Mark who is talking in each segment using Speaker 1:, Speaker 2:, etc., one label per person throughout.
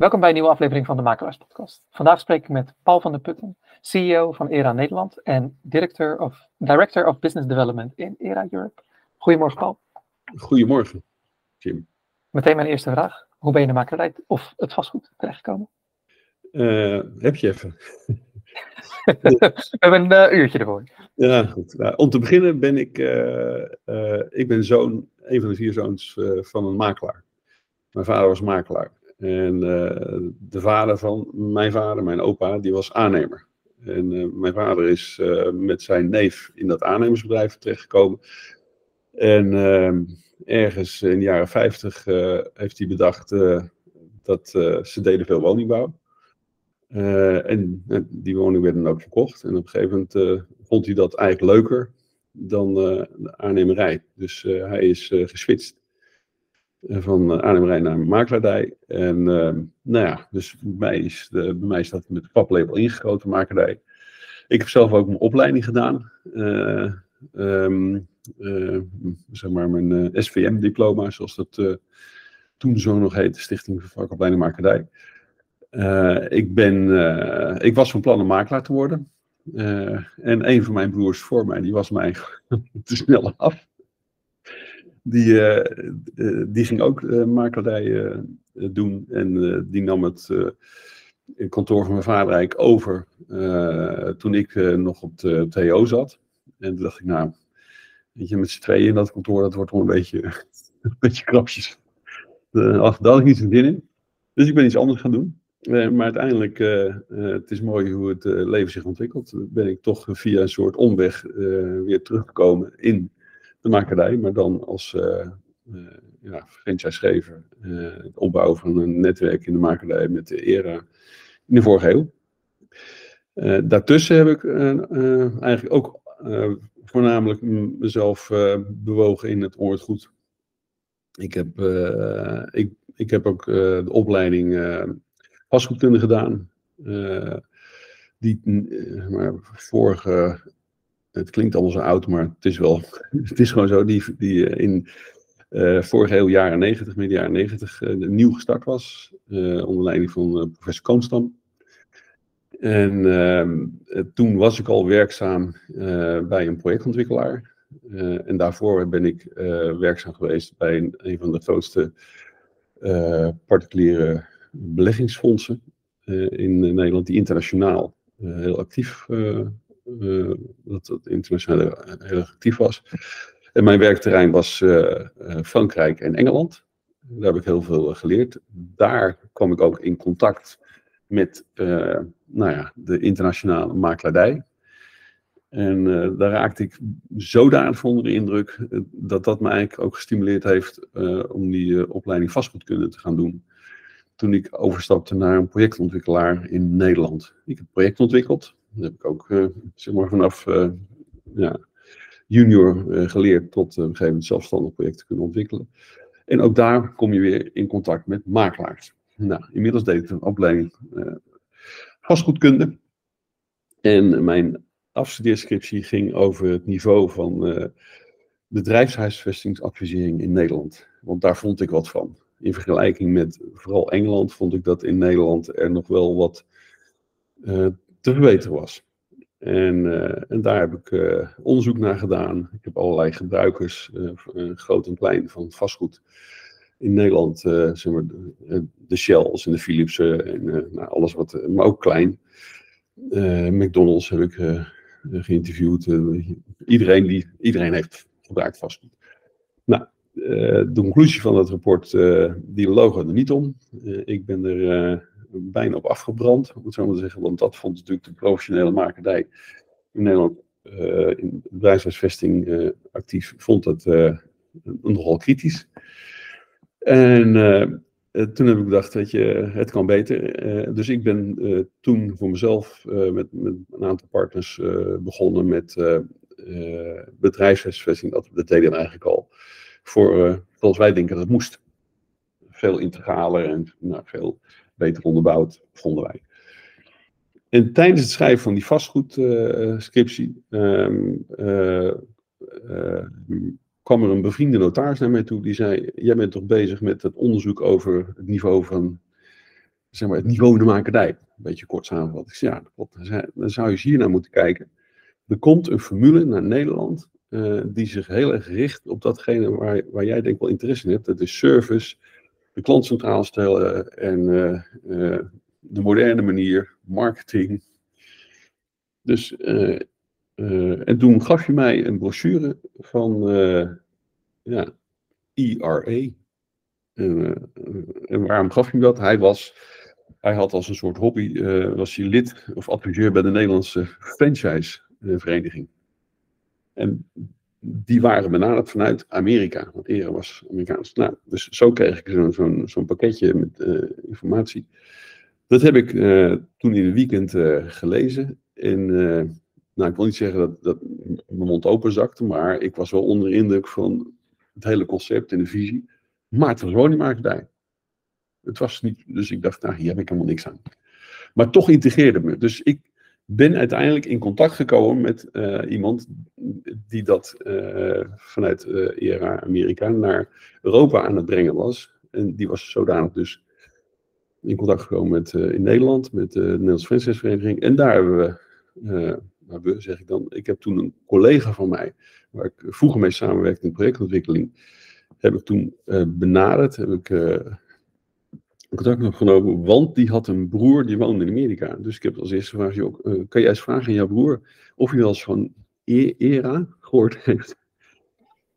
Speaker 1: Welkom bij een nieuwe aflevering van de Makelaars Podcast. Vandaag spreek ik met Paul van der Putten, CEO van ERA Nederland en Director of, Director of Business Development in ERA Europe. Goedemorgen Paul.
Speaker 2: Goedemorgen Jim.
Speaker 1: Meteen mijn eerste vraag. Hoe ben je in de makelaar of het vastgoed terechtgekomen?
Speaker 2: Uh, heb je even?
Speaker 1: We hebben een uh, uurtje ervoor.
Speaker 2: Ja, goed. Nou, om te beginnen ben ik, uh, ik ben zoon, een van de vier zoons van een makelaar. Mijn vader was makelaar. En de vader van mijn vader, mijn opa, die was aannemer. En mijn vader is met zijn neef in dat aannemersbedrijf terechtgekomen. En ehm, ergens in de jaren 50 heeft hij bedacht dat ze deden veel woningbouw. Uh, en die woning werd dan ook verkocht. En op een gegeven moment vond hij dat eigenlijk leuker dan de aannemerij. Dus hij is geswitcht van aannemerij naar makelaardij. En nou ja, dus bij mij, is de, bij mij is dat met de paplabel ingegoten, makelaardij. Ik heb zelf ook mijn opleiding gedaan. Um, zeg maar mijn SVM-diploma, zoals dat toen zo nog heette, Stichting voor Vakopleiding Makelaardij. Ik, ben, ik was van plan om makelaar te worden. En een van mijn broers voor mij, die was mij te snel af. Die, die ging ook makelaardij doen. En die nam het kantoor van mijn vader eigenlijk over toen ik nog op de TO zat. En toen dacht ik, nou, weet je, met z'n tweeën in dat kantoor, dat wordt wel een beetje, een beetje krapjes. daar had ik niet zin in. Dus ik ben iets anders gaan doen. Maar uiteindelijk, het is mooi hoe het leven zich ontwikkelt. Ben ik toch via een soort omweg weer teruggekomen in de makerij, maar dan als ja, franchisegever. het opbouwen van een netwerk in de makerij met de ERA in de vorige eeuw. daartussen heb ik eigenlijk ook voornamelijk mezelf bewogen in het oortgoed. Ik heb, ik, ik heb ook de opleiding vastgoedkunde gedaan. Die, maar vorige, het klinkt allemaal zo oud, maar het is wel, het is gewoon zo, die, die uh, in vorige eeuw, jaren 90, midden jaren 90, nieuw gestart was, onder leiding van professor Koonstam. En ehm, toen was ik al werkzaam bij een projectontwikkelaar. en daarvoor ben ik werkzaam geweest bij een, een van de grootste particuliere beleggingsfondsen in eh, Nederland die internationaal heel actief, dat, dat internationaal heel actief was. En mijn werkterrein was Frankrijk en Engeland. Daar heb ik heel veel geleerd. Daar kwam ik ook in contact met nou ja, de internationale makelaardij. En daar raakte ik zodanig onder de indruk dat dat me eigenlijk ook gestimuleerd heeft om die opleiding vastgoedkunde te gaan doen toen ik overstapte naar een projectontwikkelaar in Nederland. Ik heb project ontwikkeld. Dat heb ik ook uh, zeg maar vanaf uh, ja, junior uh, geleerd tot op een gegeven moment zelfstandig projecten kunnen ontwikkelen. En ook daar kom je weer in contact met makelaars. Nou, inmiddels deed ik een opleiding vastgoedkunde. En mijn afstudeerscriptie ging over het niveau van bedrijfshuisvestingsadvisering in Nederland. Want daar vond ik wat van in vergelijking met vooral Engeland vond ik dat in Nederland er nog wel wat uh, te verbeteren was. En, uh, en daar heb ik uh, onderzoek naar gedaan. Ik heb allerlei gebruikers, groot en klein, van vastgoed in Nederland. zeg maar de, Shells en de Philipsen en nou, alles wat, maar ook klein. McDonald's heb ik geïnterviewd. iedereen, die, iedereen heeft gebruikt vastgoed. Nou, de conclusie van dat rapport, die logo er niet om. Ik ben er bijna op afgebrand, om het zo maar zeggen, want dat vond natuurlijk de professionele makerij in Nederland in bedrijfshuisvesting actief, vond dat nogal kritisch. En toen heb ik gedacht, weet je, het kan beter. dus ik ben toen voor mezelf met, met, een aantal partners begonnen met bedrijfshuisvesting. Dat, dat deden we eigenlijk al voor, uh, zoals wij denken dat het moest. Veel integraler en nou, veel beter onderbouwd, vonden wij. En tijdens het schrijven van die vastgoedscriptie uh, kwam er een bevriende notaris naar mij toe. Die zei, jij bent toch bezig met het onderzoek over het niveau van zeg maar, het niveau in de makerdij. Een beetje kort samenvat. Ik zei, ja, dan zou je eens hier naar moeten kijken. Er komt een formule naar Nederland uh, die zich heel erg richt op datgene waar, waar jij denk wel interesse in hebt. Dat is service, de klant centraal stellen en uh, uh, de moderne manier, marketing. Dus, en toen gaf je mij een brochure van ja, ERA. En, en waarom gaf je dat? Hij was hij had als een soort hobby, was hij lid of adviseur bij de Nederlandse franchise-vereniging. En die waren benaderd vanuit Amerika, want eerder was Amerikaans. Nou, dus zo kreeg ik zo'n pakketje met uh, informatie. Dat heb ik uh, toen in een weekend gelezen. En nou, ik wil niet zeggen dat, dat mijn mond open zakte, maar ik was wel onder indruk van het hele concept en de visie. Maar het was woningmakerij. Het was niet, dus ik dacht, nou, hier heb ik helemaal niks aan. Maar toch integreerde me. Dus ik ben uiteindelijk in contact gekomen met uh, iemand die dat uh, vanuit uh, ERA Amerika naar Europa aan het brengen was. En die was zodanig dus in contact gekomen met in Nederland, met de Nederlandse Franchise-vereniging. En daar hebben we, nou, we, zeg ik dan, ik heb toen een collega van mij, waar ik vroeger mee samenwerkte in projectontwikkeling, heb ik toen benaderd, heb ik contact opgenomen, want die had een broer die woonde in Amerika. Dus ik heb als eerste gevraagd, uh, kan jij eens vragen aan jouw broer of hij wel eens van e ERA gehoord heeft?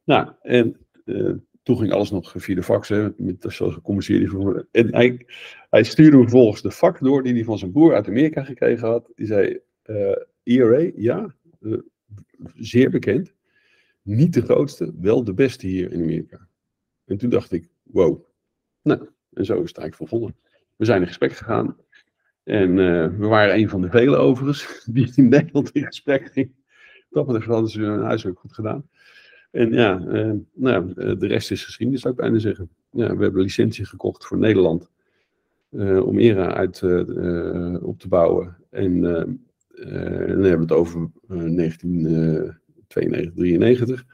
Speaker 2: Nou, en uh, toen ging alles nog via de fax, hè, met zoals gecommuniceerd. En hij, hij stuurde vervolgens de fax door die hij van zijn broer uit Amerika gekregen had. Die zei, uh, eh, ERA, ja, zeer bekend. Niet de grootste, wel de beste hier in Amerika. En toen dacht ik, wow. Nou, en zo is het eigenlijk vervolgen. We zijn in gesprek gegaan. En uh, we waren een van de vele overigens die in Nederland in gesprek ging. Dat betreft hadden ze hun huiswerk goed gedaan. En ja, uh, nou, de rest is geschiedenis, zou ik bijna zeggen. Ja, we hebben licentie gekocht voor Nederland. Om ERA uit op te bouwen. En dan hebben we het over 1992, 93.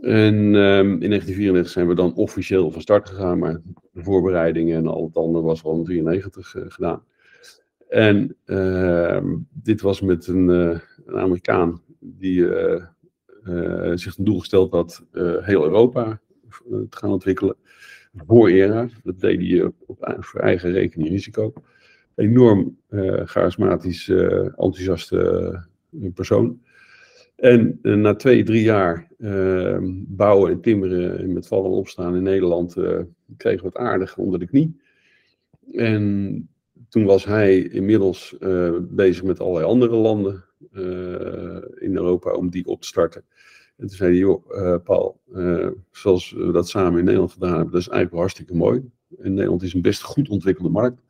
Speaker 2: En um, in 1994 zijn we dan officieel van start gegaan, maar de voorbereidingen en al het andere was al in 1993 uh, gedaan. En uh, dit was met een, uh, een Amerikaan die eh, zich een doel gesteld had heel Europa te gaan ontwikkelen. Voor ERA, dat deed hij op, voor eigen rekening risico. Enorm charismatisch, enthousiaste persoon. En uh, na twee, drie jaar uh, bouwen en timmeren en met vallen en opstaan in Nederland uh, kregen we het aardig onder de knie. En toen was hij inmiddels bezig met allerlei andere landen in Europa om die op te starten. En toen zei hij, joh, Paul, zoals we dat samen in Nederland gedaan hebben, dat is eigenlijk hartstikke mooi. En Nederland is een best goed ontwikkelde markt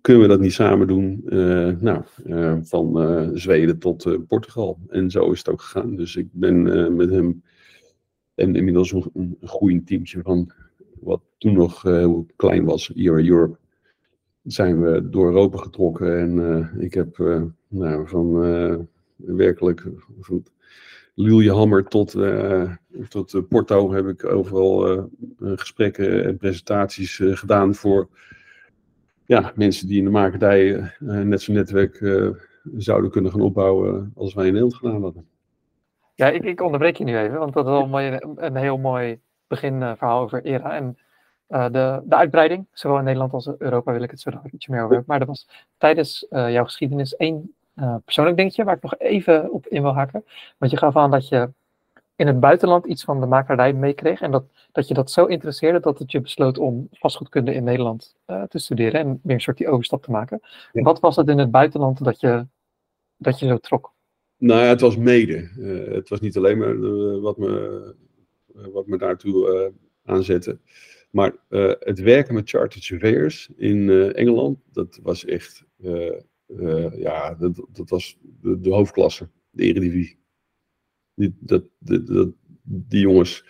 Speaker 2: kunnen we dat niet samen doen? Uh, nou, uh, van uh, Zweden tot Portugal. En zo is het ook gegaan. Dus ik ben met hem en inmiddels een, een groeiend teamje van wat toen nog heel klein was, Era Europe. Zijn we door Europa getrokken en ik heb nou, van werkelijk van Lillehammer tot, tot Porto heb ik overal gesprekken en presentaties gedaan voor ja, mensen die in de makerdij uh, net zo'n netwerk uh, zouden kunnen gaan opbouwen als wij in Nederland gedaan hadden.
Speaker 1: Ja, ik, ik onderbreek je nu even, want dat is al een, heel mooi beginverhaal over ERA. En uh, de, de uitbreiding, zowel in Nederland als Europa wil ik het zo nog ietsje meer over hebben. Maar er was tijdens jouw geschiedenis één persoonlijk dingetje waar ik nog even op in wil haken. Want je gaf aan dat je in het buitenland iets van de makelaardij meekreeg. En dat, dat je dat zo interesseerde dat het je besloot om vastgoedkunde in Nederland uh, te studeren en weer een soort die overstap te maken. Wat was het in het buitenland dat je, dat je zo trok?
Speaker 2: Nou ja, het was mede. Uh, het was niet alleen maar uh, wat, me, wat me daartoe aanzette. Maar het werken met chartered surveyors in Engeland, dat was echt, ja, dat, dat was de, de hoofdklasse, de eredivisie. Die, dat, die jongens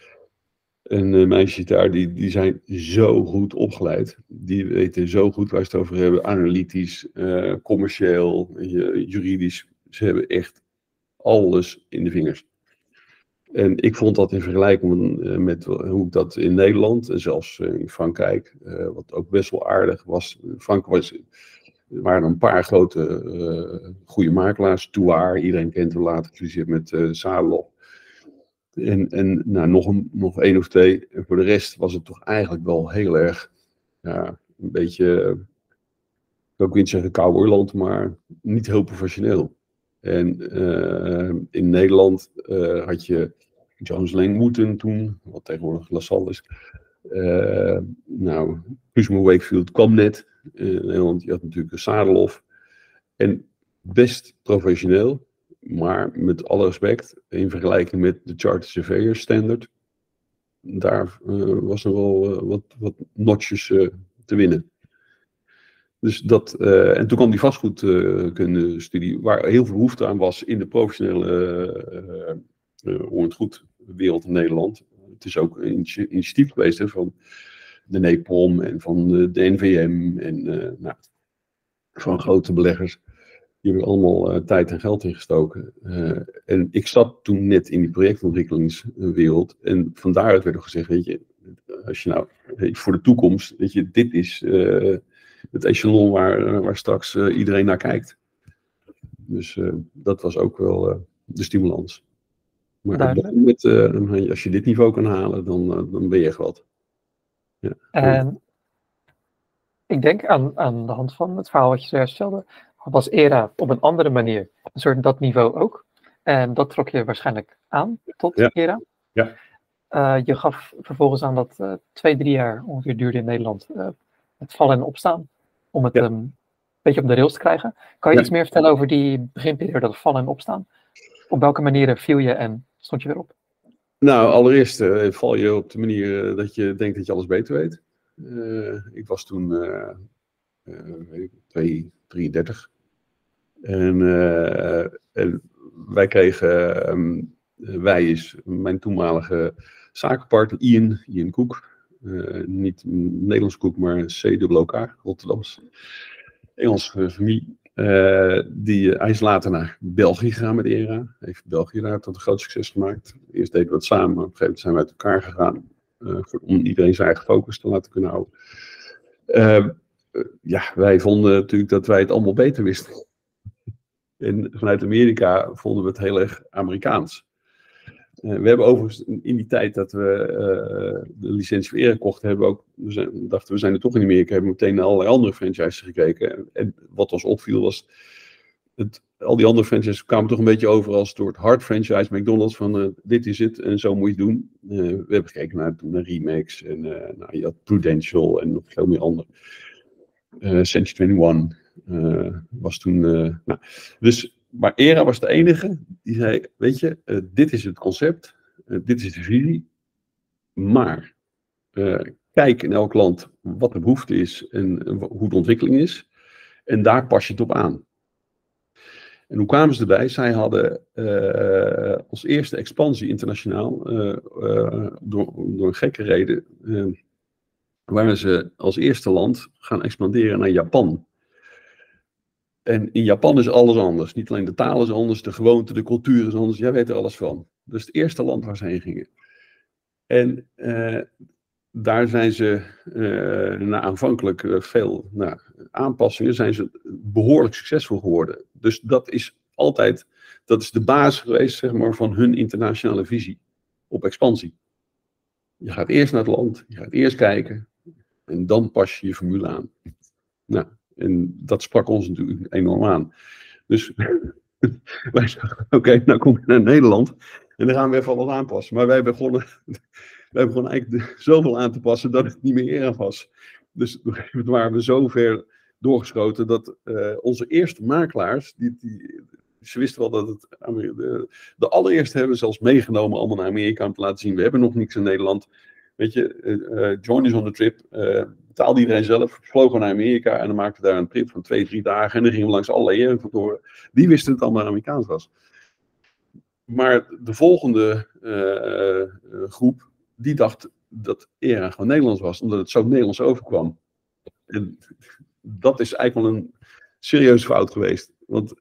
Speaker 2: en uh, meisjes daar, die, die zijn zo goed opgeleid. Die weten zo goed waar ze het over hebben. Analytisch, uh, commercieel, juridisch. Ze hebben echt alles in de vingers. En ik vond dat in vergelijking met hoe ik dat in Nederland en zelfs in Frankrijk, wat ook best wel aardig was. Frankrijk was, er waren een paar grote uh, goede makelaars. Touar, iedereen kent hem later gefuseerd met uh. En, en nou, nog, een, nog één of twee. En voor de rest was het toch eigenlijk wel heel erg, ja, een beetje, ik wil niet zeggen cowboyland, maar niet heel professioneel. En uh, in Nederland had je Jones Langmoeten toen, wat tegenwoordig LaSalle is. Nou, Kuzma Wakefield kwam net. In Nederland, je had natuurlijk Sadelof. En best professioneel. Maar met alle respect, in vergelijking met de Charter Surveyor Standard, daar uh, was er wel uh, wat, wat notches uh, te winnen. Dus dat, en toen kwam die vastgoedkunde studie, waar heel veel behoefte aan was in de professionele uh, wereld in Nederland. Het is ook een initiatief geweest van de NEPOM en van de, de NVM en nou, van grote beleggers. Die hebben allemaal uh, tijd en geld ingestoken. Uh, en ik zat toen net in die projectontwikkelingswereld. En van daaruit werd er gezegd, weet je, als je nou voor de toekomst, weet je, dit is uh, het echelon waar, waar straks iedereen naar kijkt. Dus dat was ook wel de stimulans. Maar met, als je dit niveau kan halen, dan, dan ben je echt wat.
Speaker 1: Ja. En ik denk aan, aan de hand van het verhaal wat je zojuist stelde, was ERA op een andere manier een soort dat niveau ook. En dat trok je waarschijnlijk aan tot ERA.
Speaker 2: Ja.
Speaker 1: Uh, je gaf vervolgens aan dat uh, twee, drie jaar ongeveer duurde in Nederland uh, het vallen en opstaan. Om het ja. um, een beetje op de rails te krijgen. Kan je ja. iets meer vertellen over die beginperiode, dat vallen en opstaan? Op welke manieren viel je en stond je weer op?
Speaker 2: Nou, allereerst val je op de manier dat je denkt dat je alles beter weet. ik was toen weet ik, 33. En, wij kregen, um, wij is mijn toenmalige zakenpartner Ian, Ian Koek. Niet Nederlands Koek, maar CWK, Rotterdams. Engelse familie. Uh, die, hij is later naar België gegaan met ERA. Heeft België daar tot een groot succes gemaakt. Eerst deden we het samen, maar op een gegeven moment zijn we uit elkaar gegaan. Voor, om iedereen zijn eigen focus te laten kunnen houden. ja, wij vonden natuurlijk dat wij het allemaal beter wisten. En vanuit Amerika vonden we het heel erg Amerikaans. Uh, we hebben overigens in die tijd dat we uh, de licentie voor Ere kochten, hebben we ook, we dachten we zijn er toch in Amerika, hebben we meteen naar allerlei andere franchises gekeken. En, wat ons opviel was, het, al die andere franchises kwamen toch een beetje over als door het hard franchise McDonald's van uh, dit is het en zo moet je het doen. we hebben gekeken naar, naar Remax en nou, je had Prudential en nog veel meer andere. Century 21. Uh, was toen. Nou, dus, maar ERA was de enige die zei: Weet je, uh, dit is het concept, dit is de visie, maar kijk in elk land wat de behoefte is en hoe de ontwikkeling is, en daar pas je het op aan. En hoe kwamen ze erbij? Zij hadden als eerste expansie internationaal, door, door een gekke reden, waren ze als eerste land gaan expanderen naar Japan. En in Japan is alles anders. Niet alleen de taal is anders, de gewoonte, de cultuur is anders. Jij weet er alles van. Dus het eerste land waar ze heen gingen. En uh, daar zijn ze uh, na aanvankelijk uh, veel nou, aanpassingen, zijn ze behoorlijk succesvol geworden. Dus dat is altijd, dat is de basis geweest zeg maar, van hun internationale visie op expansie. Je gaat eerst naar het land, je gaat eerst kijken en dan pas je je formule aan. Nou, en dat sprak ons natuurlijk enorm aan. Dus wij dachten, oké, nou kom je naar Nederland en dan gaan we even alles aanpassen. Maar wij begonnen, wij begonnen eigenlijk zoveel aan te passen dat het niet meer erg was. Dus toen waren we zo ver doorgeschoten dat uh, onze eerste makelaars, die, die, ze wisten wel dat het, de, de allereerste hebben zelfs meegenomen allemaal naar Amerika om te laten zien, we hebben nog niks in Nederland. Weet je, uh, join us on the trip. Uh, betaalde iedereen zelf. Vlogen naar Amerika en dan maakten we daar een trip van twee, drie dagen. En dan gingen we langs allerlei erekantoren. Die wisten het allemaal Amerikaans was. Maar de volgende groep, die dacht dat ERA gewoon Nederlands was. Omdat het zo Nederlands overkwam. En dat is eigenlijk wel een serieuze fout geweest. Want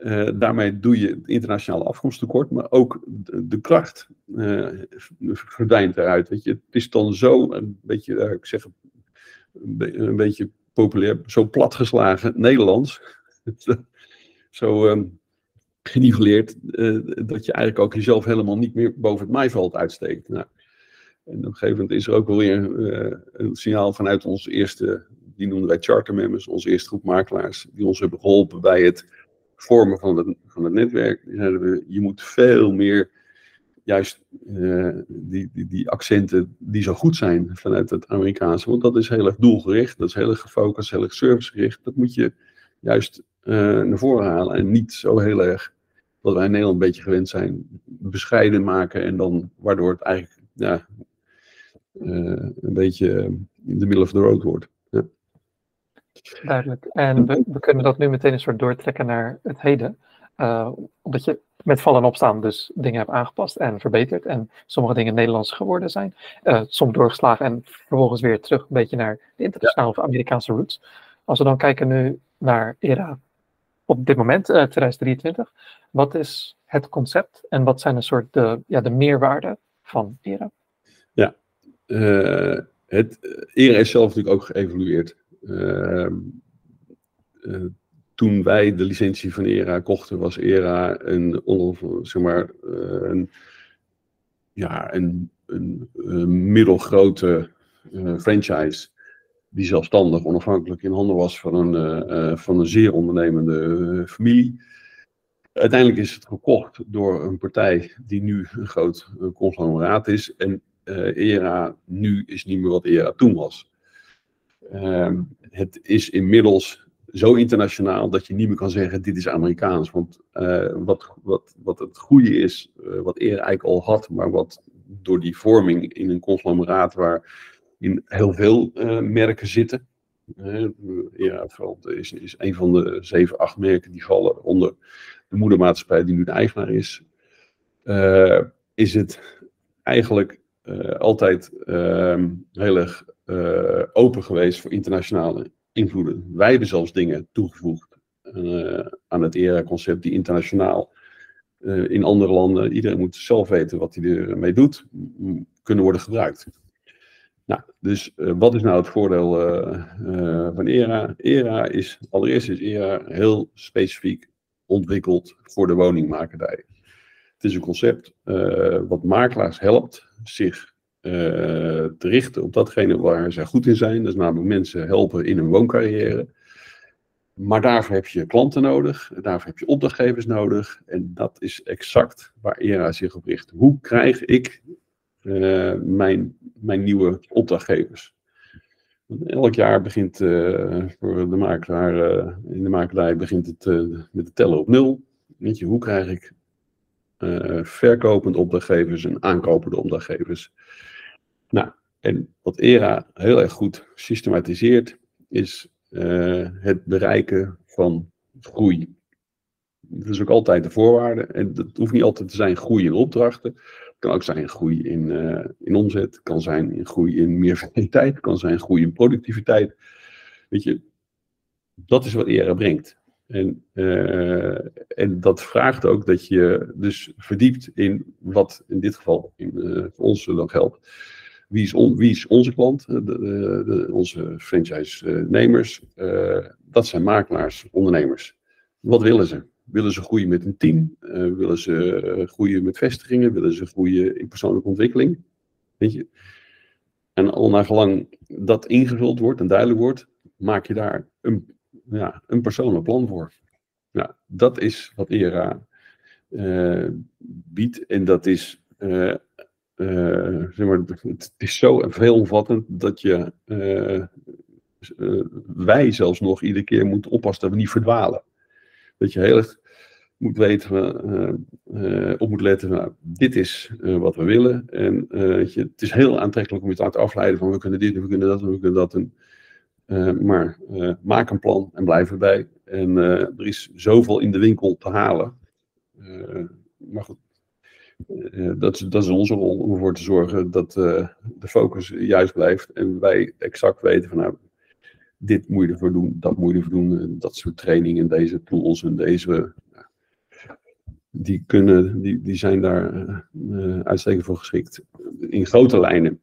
Speaker 2: Uh, daarmee doe je het internationale afkomsttekort, maar ook de, kracht uh, verdwijnt eruit. Je. Het is dan zo, een beetje, uh, ik zeg een, beetje populair, zo platgeslagen Nederlands, zo um, geniveleerd, dat je eigenlijk ook jezelf helemaal niet meer boven het maaiveld uitsteekt. Nou, en op gegeven moment is er ook wel weer een signaal vanuit ons eerste, die noemen wij charter members, onze eerste groep makelaars, die ons hebben geholpen bij het vormen van het, van het netwerk. We, je moet veel meer juist uh, die, die, die, accenten die zo goed zijn vanuit het Amerikaanse. Want dat is heel erg doelgericht, dat is heel erg gefocust, heel erg servicegericht. Dat moet je juist uh, naar voren halen en niet zo heel erg, wat wij in Nederland een beetje gewend zijn, bescheiden maken en dan waardoor het eigenlijk ja, uh, een beetje in de middle of the road wordt.
Speaker 1: Duidelijk. En we, kunnen dat nu meteen een soort doortrekken naar het heden. Uh, omdat je met vallen en opstaan dus dingen hebt aangepast en verbeterd. En sommige dingen Nederlands geworden zijn. Uh, soms doorgeslagen en vervolgens weer terug een beetje naar de internationale of Amerikaanse roots. Als we dan kijken nu naar ERA op dit moment, uh, 2023. Wat is het concept en wat zijn een soort de, ja, de meerwaarden van ERA?
Speaker 2: Ja, het ERA is zelf natuurlijk ook geëvolueerd. Ehm, eh, toen wij de licentie van ERA kochten, was ERA een, zeg maar, eh, een, ja, een, een, middelgrote uh, franchise die zelfstandig, onafhankelijk in handen was van een, van een zeer ondernemende familie. Uiteindelijk is het gekocht door een partij die nu een groot conglomeraat is. En ERA nu is niet meer wat ERA toen was. Ehm, het is inmiddels zo internationaal dat je niet meer kan zeggen: dit is Amerikaans. Want uh, wat, wat, wat het goede is, uh, wat eigenlijk al had, maar wat door die vorming in een conglomeraat waar in heel veel uh, merken zitten. ja, is, is een van de zeven, acht merken die vallen onder de moedermaatschappij die nu de eigenaar is. is het eigenlijk altijd ehm, heel erg uh, open geweest voor internationale invloeden. Wij hebben zelfs dingen toegevoegd uh, aan het ERA-concept die internationaal uh, in andere landen, iedereen moet zelf weten wat hij ermee doet, kunnen worden gebruikt. Nou, dus wat is nou het voordeel van ERA? ERA is, allereerst is ERA heel specifiek ontwikkeld voor de woningmakerij. Het is een concept wat makelaars helpt zich te richten op datgene waar zij goed in zijn. Dat is namelijk mensen helpen in hun wooncarrière. Maar daarvoor heb je klanten nodig, daarvoor heb je opdrachtgevers nodig. En dat is exact waar ERA zich op richt. Hoe krijg ik uh, mijn, mijn nieuwe opdrachtgevers? Elk jaar begint uh, voor de makelaar, in de makelaar begint het met het tellen op nul. Weet je, hoe krijg ik verkopende opdrachtgevers en aankopende opdrachtgevers? Nou, en wat ERA heel erg goed systematiseert, is uh, het bereiken van groei. Dat is ook altijd de voorwaarde. En dat hoeft niet altijd te zijn groei in opdrachten. Het kan ook zijn groei in, uh, in omzet. Het kan zijn in groei in meer variëteit. Het kan zijn groei in productiviteit. Weet je, dat is wat ERA brengt. En, uh, en dat vraagt ook dat je dus verdiept in wat in dit geval in, voor ons dan geldt wie is, wie is onze klant? De, de, de, onze franchise-nemers. Uh, dat zijn makelaars, ondernemers. Wat willen ze? Willen ze groeien met een team? Willen ze groeien met vestigingen? Willen ze groeien in persoonlijke ontwikkeling? Weet je? En al naar gelang dat ingevuld wordt en duidelijk wordt, maak je daar een, ja, een persoonlijk plan voor. Nou, dat is wat ERA biedt en dat is zeg maar, het is zo veelomvattend dat je, uh, uh, wij zelfs nog iedere keer moeten oppassen dat we niet verdwalen. Dat je heel erg moet weten, op moet letten, nou, dit is wat we willen. En je, het is heel aantrekkelijk om je te laten afleiden van we kunnen dit en we kunnen dat en we kunnen dat. En, maar maak een plan en blijf erbij. En er is zoveel in de winkel te halen. maar goed, dat, dat, is onze rol om ervoor te zorgen dat uh, de focus juist blijft en wij exact weten van nou, dit moet je ervoor doen, dat moet je ervoor doen, dat soort trainingen, deze tools en deze die, kunnen, die, die zijn daar uh, uitstekend voor geschikt. In grote lijnen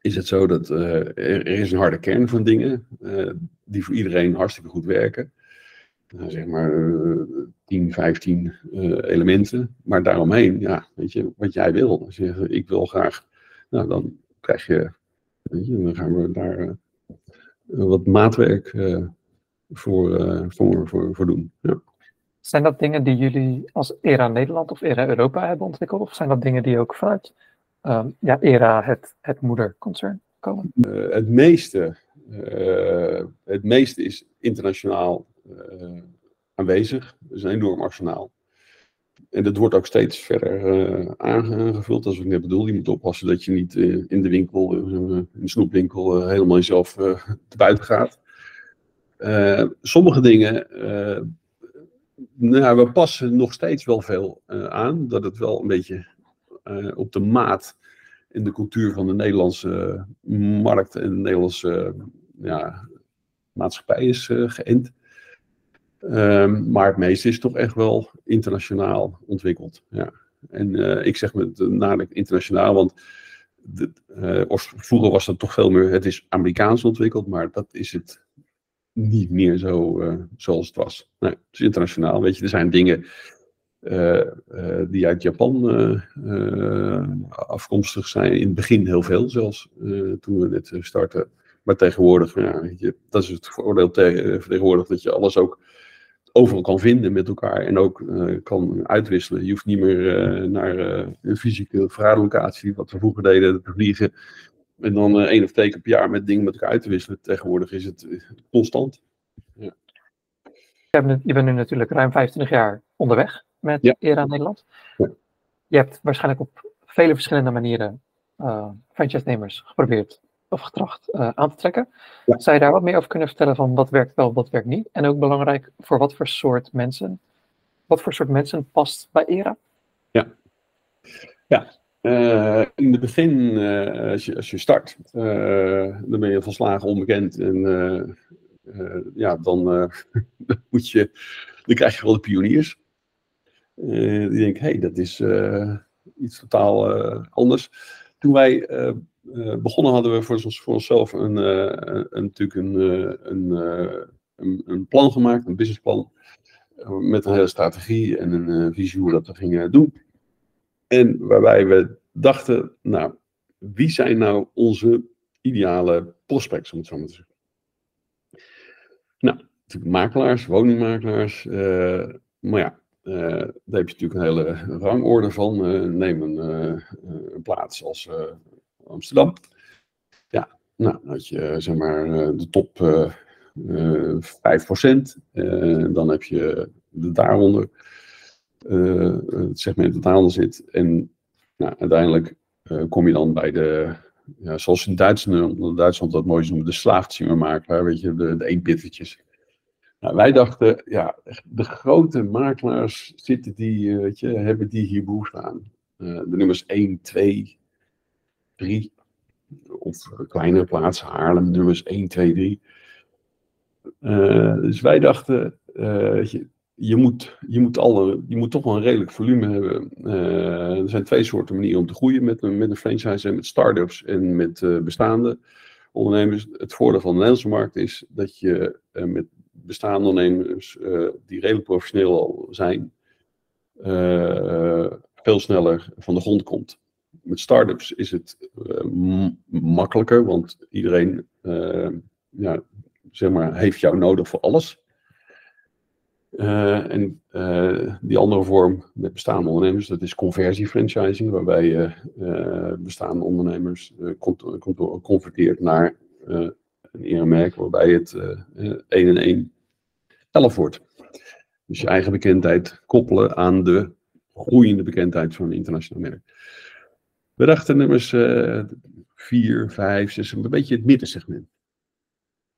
Speaker 2: is het zo dat er, is een harde kern van dingen uh, die voor iedereen hartstikke goed werken. Uh, zeg maar 10, 15 elementen. Maar daaromheen, ja, weet je, wat jij wil. Als je zegt, ik wil graag, nou dan krijg je, weet je, dan gaan we daar wat maatwerk voor, voor, voor, voor doen. Ja.
Speaker 1: Zijn dat dingen die jullie als ERA Nederland of ERA Europa hebben ontwikkeld? Of zijn dat dingen die ook vanuit um, ja, ERA, het, het moederconcern, komen?
Speaker 2: Uh, het, meeste, uh, het meeste is internationaal aanwezig. Het is een enorm arsenaal. En dat wordt ook steeds verder aangevuld, als ik net bedoel. Je moet oppassen dat je niet in de winkel, in de snoepwinkel, helemaal jezelf te buiten gaat. sommige dingen nou, we passen nog steeds wel veel aan. Dat het wel een beetje op de maat in de cultuur van de Nederlandse markt en de Nederlandse ja, maatschappij is geënt. Um, maar het meeste is toch echt wel internationaal ontwikkeld. Ja. En ik zeg met nadruk internationaal, want de, vroeger was dat toch veel meer, het is Amerikaans ontwikkeld, maar dat is het niet meer zo uh, zoals het was. Nee, het is internationaal. Weet je, er zijn dingen die uit Japan afkomstig zijn. In het begin heel veel zelfs, toen we net starten. Maar tegenwoordig, ja, je, dat is het voordeel tegenwoordig dat je alles ook overal kan vinden met elkaar en ook kan uitwisselen. Je hoeft niet meer naar een fysieke verhaarlocatie, wat we vroeger deden, te vliegen en dan één of twee keer per jaar met dingen met elkaar uit te wisselen. Tegenwoordig is het constant. Ja.
Speaker 1: Je bent nu natuurlijk ruim 25 jaar onderweg met ja. ERA Nederland. Ja. Je hebt waarschijnlijk op vele verschillende manieren franchise-nemers geprobeerd of getracht aan te trekken. Zou je daar wat meer over kunnen vertellen van wat werkt wel, wat werkt niet? En ook belangrijk, voor wat voor soort mensen, wat voor soort mensen past bij ERA?
Speaker 2: Ja, ja uh, in het begin, uh, als, je, als je start, dan ben je volslagen onbekend. En ja, dan, dan, moet je, dan krijg je wel de pioniers. die denken, hé, hey, dat is iets totaal anders. Toen wij begonnen hadden we voor, voor onszelf een, een, natuurlijk een, een, een, een, plan gemaakt, een businessplan. met een hele strategie en een visie hoe we dat gingen doen. En waarbij we dachten, nou, wie zijn nou onze ideale prospects, om het zo maar te zeggen. Nou, natuurlijk makelaars, woningmakelaars. Maar ja, daar heb je natuurlijk een hele rangorde van. Uh, neem een, plaats als Amsterdam. Ja, nou, had je zeg maar de top 5%. dan heb je de daaronder uh, het segment dat daaronder zit. En nou, uiteindelijk uh, kom je dan bij de, ja, zoals in Duitsland, Duitsland dat mooi noemen, de slaafzingermakelaar, weet je, de, de eenpittertjes. Nou, wij dachten, ja, de grote makelaars zitten die, uh, weet je, hebben die hier behoefte aan. de nummers 1, 2, 3, of kleinere plaatsen, Haarlem, nummers 1, 2, 3. dus wij dachten, weet je, je moet, je, moet alle, je moet toch wel een redelijk volume hebben. Uh, er zijn twee soorten manieren om te groeien met, met een franchise en met start-ups en met uh, bestaande ondernemers. Het voordeel van de Nederlandse markt is dat je met bestaande ondernemers die redelijk professioneel al zijn, veel sneller van de grond komt. Met start-ups is het makkelijker, want iedereen ja, zeg maar, heeft jou nodig voor alles. Uh, en die andere vorm met bestaande ondernemers, dat is conversiefranchising, waarbij je bestaande ondernemers converteert naar een ERM-merk, waarbij het 1 en 1 11 wordt. Dus je eigen bekendheid koppelen aan de groeiende bekendheid van een internationaal merk. We dachten nummers 4, 5, 6, een beetje het middensegment.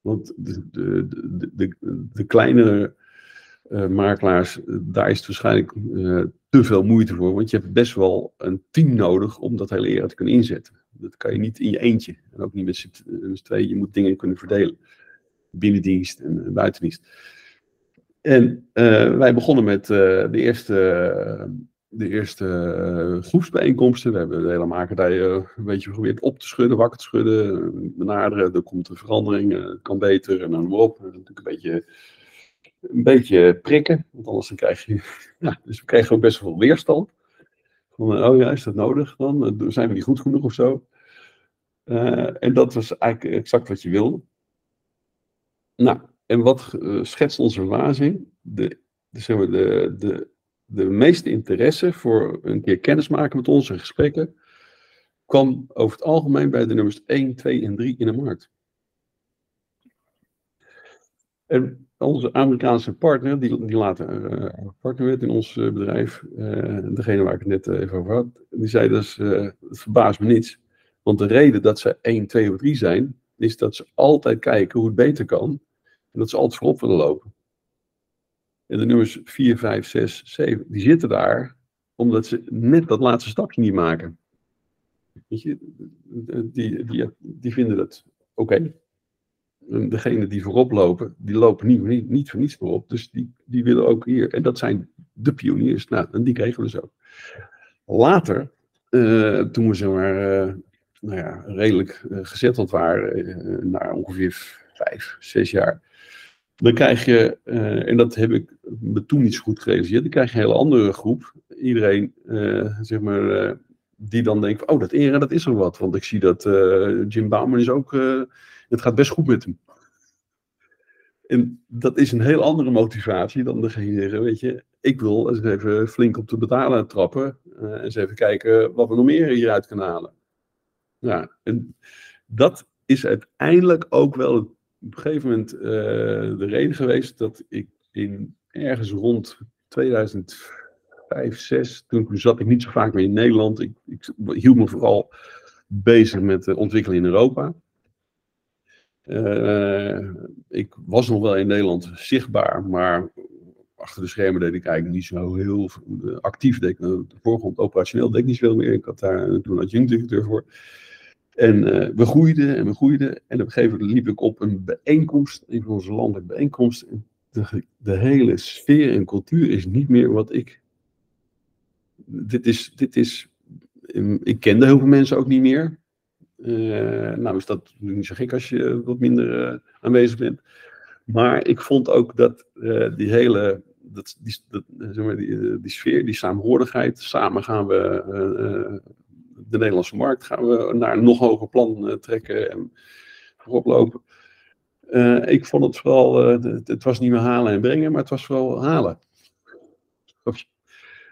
Speaker 2: Want de, de, de, de, kleinere uh, makelaars, eh, daar is het waarschijnlijk uh, te veel moeite voor. Want je hebt best wel een team nodig om dat hele era te kunnen inzetten. Dat kan je niet in je eentje. En ook niet met z'n twee. Je moet dingen kunnen verdelen. Binnendienst en buitendienst. En wij begonnen met de eerste de eerste uh, groepsbijeenkomsten. We hebben de hele makerdij uh, een beetje geprobeerd op te schudden, wakker te schudden, benaderen. Er komt een verandering, het kan beter en dan maar op. Natuurlijk een beetje, een beetje prikken, want anders dan krijg je... Ja, dus we kregen ook best wel veel weerstand. Van, oh ja, is dat nodig dan? Zijn we niet goed genoeg of zo? en dat was eigenlijk exact wat je wilde. Nou, en wat schetst onze verbazing? De, de, maar, de, de de meeste interesse voor een keer kennis maken met onze gesprekken kwam over het algemeen bij de nummers 1, 2 en 3 in de markt. En onze Amerikaanse partner, die, die later uh, partner werd in ons uh, bedrijf, uh, degene waar ik het net even over had, die zei dus, het verbaast me niets. Want de reden dat ze 1, 2 of 3 zijn, is dat ze altijd kijken hoe het beter kan. En dat ze altijd voorop willen lopen. En de nummers 4, 5, 6, 7, die zitten daar omdat ze net dat laatste stapje niet maken. Weet je, die, die, die vinden dat oké. Okay. Degene die voorop lopen, die lopen niet, niet, niet voor niets voorop. Dus die, die willen ook hier. En dat zijn de pioniers. Nou, en die kregen we ook. Later, uh, toen we zeg maar, uh, nou ja, redelijk uh, gezetteld waren, na ongeveer vijf, zes jaar, dan krijg je, uh, en dat heb ik me toen niet zo goed gerealiseerd, dan krijg je een hele andere groep. Iedereen, uh, zeg maar, uh, die dan denkt, oh dat Era, dat is er wat. Want ik zie dat Jim Bauman is ook, het gaat best goed met hem. En dat is een heel andere motivatie dan degene, weet je, ik wil eens even flink op de betalen trappen. en eens even kijken wat we nog meer hieruit kunnen halen. Ja, en dat is uiteindelijk ook wel het op een gegeven moment uh, de reden geweest dat ik in ergens rond 2005, 2006, toen zat ik niet zo vaak meer in Nederland. Ik, ik hield me vooral bezig met de ontwikkeling in Europa. Uh, ik was nog wel in Nederland zichtbaar, maar achter de schermen deed ik eigenlijk niet zo heel actief. Deed ik, de voorgrond operationeel deed ik niet veel meer. Ik had daar toen adjunct-directeur voor. En uh, we groeiden en we groeiden. En op een gegeven moment liep ik op een bijeenkomst, een van onze landelijke bijeenkomsten. De, de hele sfeer en cultuur is niet meer wat ik. Dit is, dit is. Ik kende heel veel mensen ook niet meer. Uh, nou is dat niet zo gek als je wat minder aanwezig bent. Maar ik vond ook dat die hele. Dat, die, dat, maar, die, die sfeer, die saamhorigheid. Samen gaan we de Nederlandse markt gaan we naar een nog hoger plan uh, trekken en voorop lopen. Uh, ik vond het vooral, uh, het, het, was niet meer halen en brengen, maar het was vooral halen.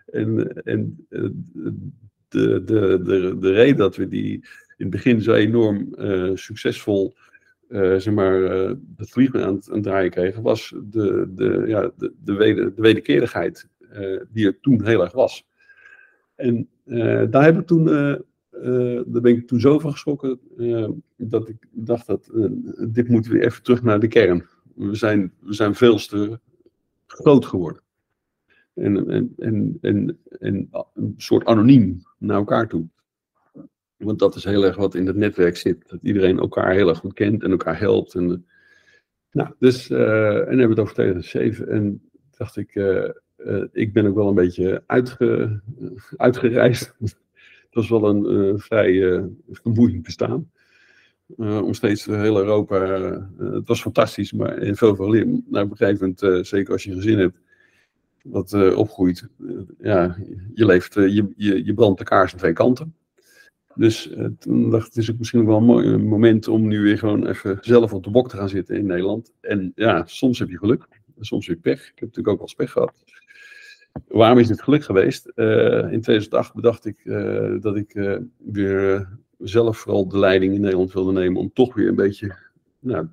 Speaker 2: En, en de, de, de, de reden dat we die in het begin zo enorm succesvol zeg maar, het vliegen aan, aan het draaien kregen, was de, de, ja, de, de, weder, de wederkerigheid die er toen heel erg was. En uh, daar heb ik toen, uh, daar ben ik toen zo van geschrokken dat ik dacht dat dit moeten we even terug naar de kern. We zijn, we zijn veel te groot geworden. En, en, en, en, en een soort anoniem naar elkaar toe. Want dat is heel erg wat in het netwerk zit. Dat iedereen elkaar heel erg goed kent en elkaar helpt. En, nou, dus, en hebben we het over 2007. En dacht ik, ik ben ook wel een beetje uitge, uitgereisd. Het was wel een uh, vrij uh, vermoeiend bestaan. om steeds heel Europa. het was fantastisch, maar in veel veel leer. Nou, op een gegeven moment, zeker als je een gezin hebt, wat opgroeit, ja, je leeft, je, je, je brandt de kaars aan twee kanten. Dus toen dacht ik, het is ook misschien wel een mooi moment om nu weer gewoon even zelf op de bok te gaan zitten in Nederland. En ja, soms heb je geluk, soms je pech. Ik heb natuurlijk ook wel pech gehad. Waarom is dit geluk geweest? Uh, in 2008 bedacht ik uh, dat ik uh, weer zelf vooral de leiding in Nederland wilde nemen om toch weer een beetje, nou,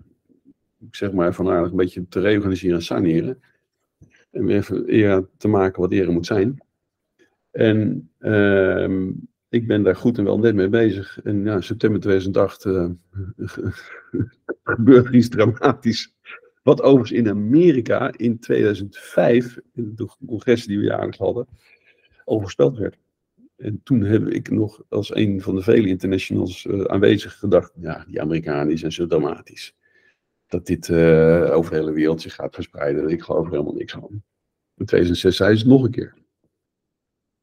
Speaker 2: ik zeg maar van aardig een beetje te reorganiseren en saneren. En weer even eer te maken wat eer moet zijn. En ehm, ik ben daar goed en wel net mee bezig. En ja, september 2008 gebeurde iets dramatisch. Wat overigens in Amerika in 2005, in de congres die we jaarlijks hadden, al werd. En toen heb ik nog als een van de vele internationals uh, aanwezig gedacht, ja, die Amerikanen zijn zo dramatisch. dat dit uh, over de hele wereld zich gaat verspreiden. Ik geloof er helemaal niks van. In 2006 zei ze het nog een keer.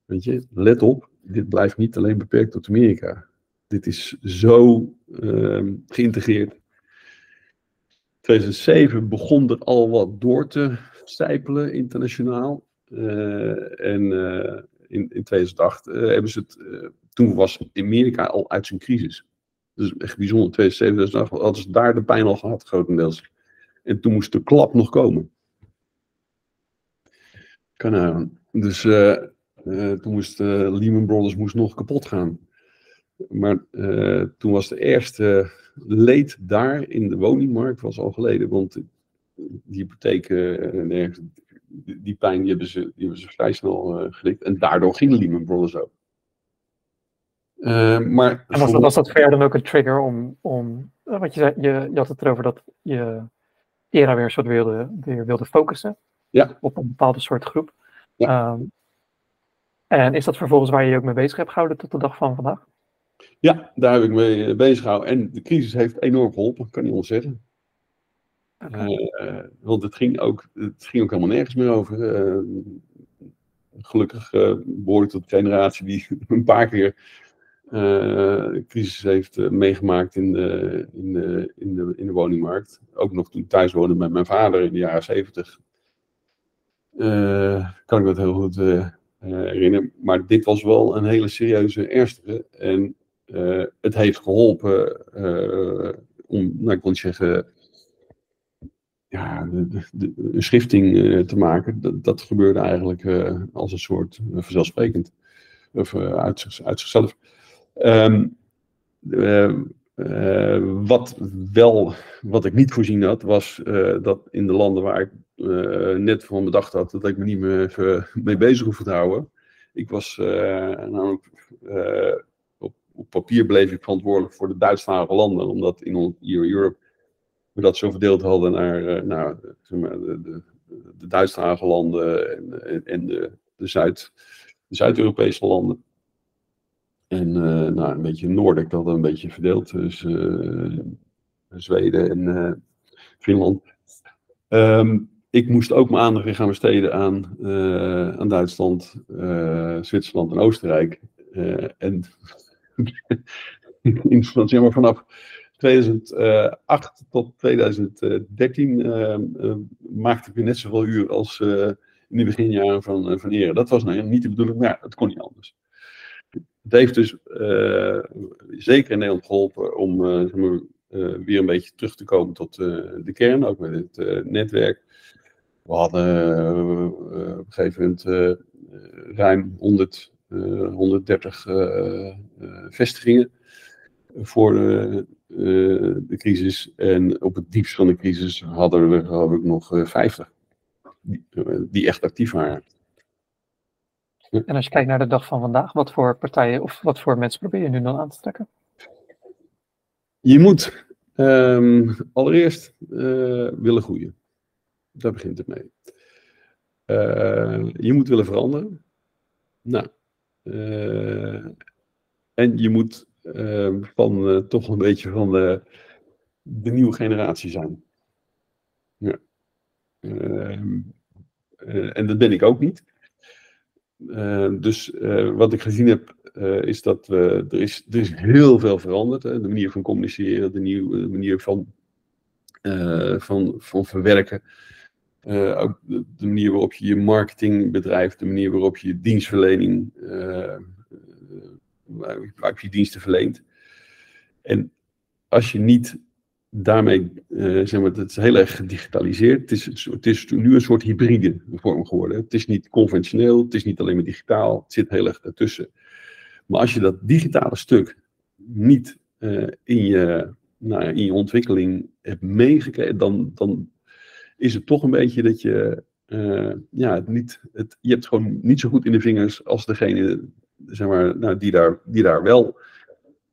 Speaker 2: Weet je, let op, dit blijft niet alleen beperkt tot Amerika. Dit is zo uh, geïntegreerd. 2007 begon er al wat door te stijpelen internationaal. Uh, en uh, in, in 2008 hebben ze het. toen was Amerika al uit zijn crisis. Dus echt bijzonder. 2007, 2008 hadden ze daar de pijn al gehad, grotendeels. En toen moest de klap nog komen. Kan Dus uh, uh, toen moest Lehman Brothers moest nog kapot gaan. Maar toen was de eerste leed daar in de woningmarkt was al geleden. Want die hypotheken, die, die pijn die hebben, ze, die hebben ze vrij snel gelikt. En daardoor ging Lehman Brothers ook.
Speaker 1: Uh, maar en was, dat, was dat voor jou dan ook een trigger om, om wat je zei, je, je had het erover dat je era weer een soort wilde, weer wilde focussen
Speaker 2: ja.
Speaker 1: op een bepaalde soort groep. Ja. Um, en is dat vervolgens waar je je ook mee bezig hebt gehouden tot de dag van vandaag?
Speaker 2: Ja, daar heb ik mee eh, bezig gehouden. En de crisis heeft enorm geholpen, kan niet ontzeggen. Okay. Uh, want het ging, ook, het ging ook helemaal nergens meer over. Uh, gelukkig uh, behoor ik tot de generatie die een paar keer crisis heeft meegemaakt in de, in, de, in, de, in de woningmarkt. Ook nog toen ik thuis woonde met mijn vader in de jaren zeventig. Kan ik dat heel goed herinneren. Maar dit was wel een hele serieuze, ernstige. En het heeft geholpen om, nou, ik wil niet zeggen, ja, de, de, een schifting te maken. Dat, dat gebeurde eigenlijk als een soort vanzelfsprekend. Of uit, zichzelf. Uh, wat wel, wat ik niet voorzien had, was dat in de landen waar ik net van bedacht had, dat ik me niet meer mee bezig hoefde te houden. Ik was namelijk, papier bleef ik verantwoordelijk voor de Duitsstalige landen, omdat in Europe we dat zo verdeeld hadden naar, naar zeg maar, de, de, de landen en, en de, de Zuid, de Zuid-Europese landen. En uh, nou, een beetje Noordelijk dat een beetje verdeeld tussen uh, Zweden en Finland. Um, ik moest ook mijn aandacht gaan besteden aan, aan Duitsland, Zwitserland en Oostenrijk. en zeg maar vanaf 2008 tot 2013 maakte ik weer net zoveel uur als in de beginjaren van, van. Dat was nou niet de bedoeling, maar dat kon niet anders. Het heeft dus uh, zeker in Nederland geholpen om uh, zeg maar, uh, weer een beetje terug te komen tot de kern, ook met het netwerk. We hadden op een gegeven moment ruim 100, 130 vestigingen voor de, de, crisis. En op het diepst van de crisis hadden we geloof ik nog 50 die, die echt actief waren.
Speaker 1: En als je kijkt naar de dag van vandaag, wat voor partijen of wat voor mensen probeer je nu dan aan te trekken?
Speaker 2: Je moet um, allereerst uh, willen groeien. Daar begint het mee. Uh, je moet willen veranderen. Nou, en je moet ehm, van toch een beetje van de, de nieuwe generatie zijn. Ja. Ehm, en dat ben ik ook niet. Uh, dus wat ik gezien heb, is dat er, is, er is heel veel veranderd. Hè? De manier van communiceren, de, nieuwe, manier van, van, van verwerken. Ook de, manier waarop je je marketing bedrijft, de manier waarop je je dienstverlening, waarop je diensten verleent. En als je niet daarmee, uh, zeg maar, het is heel erg gedigitaliseerd. Het is, het is nu een soort hybride vorm geworden. Het is niet conventioneel, het is niet alleen maar digitaal, het zit heel erg ertussen. Maar als je dat digitale stuk niet uh, in, je, nou, in je ontwikkeling hebt meegekregen, dan, dan is het toch een beetje dat je, uh, ja, het niet, het, je hebt gewoon niet zo goed in de vingers als degene, zeg maar, nou, die, daar, die daar wel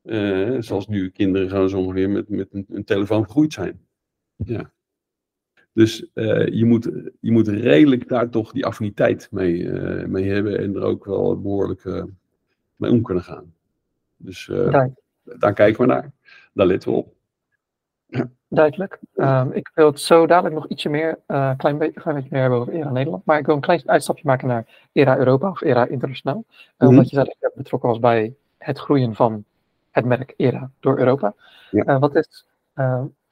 Speaker 2: uh, zoals nu kinderen gaan zo ongeveer met, met een, een telefoon gegroeid zijn. Ja. Dus uh, je, moet, je moet redelijk daar toch die affiniteit mee, uh, mee hebben en er ook wel behoorlijk mee om kunnen gaan. Dus daar kijken we naar. Daar letten we op.
Speaker 1: Duidelijk. Um, ik wil het zo dadelijk nog ietsje meer, uh, klein, beetje, klein beetje meer hebben over ERA Nederland. Maar ik wil een klein uitstapje maken naar ERA Europa of ERA Internationaal. Uh, mm -hmm. Omdat je zelf betrokken was bij het groeien van het merk ERA door Europa. Ja. Uh, wat is,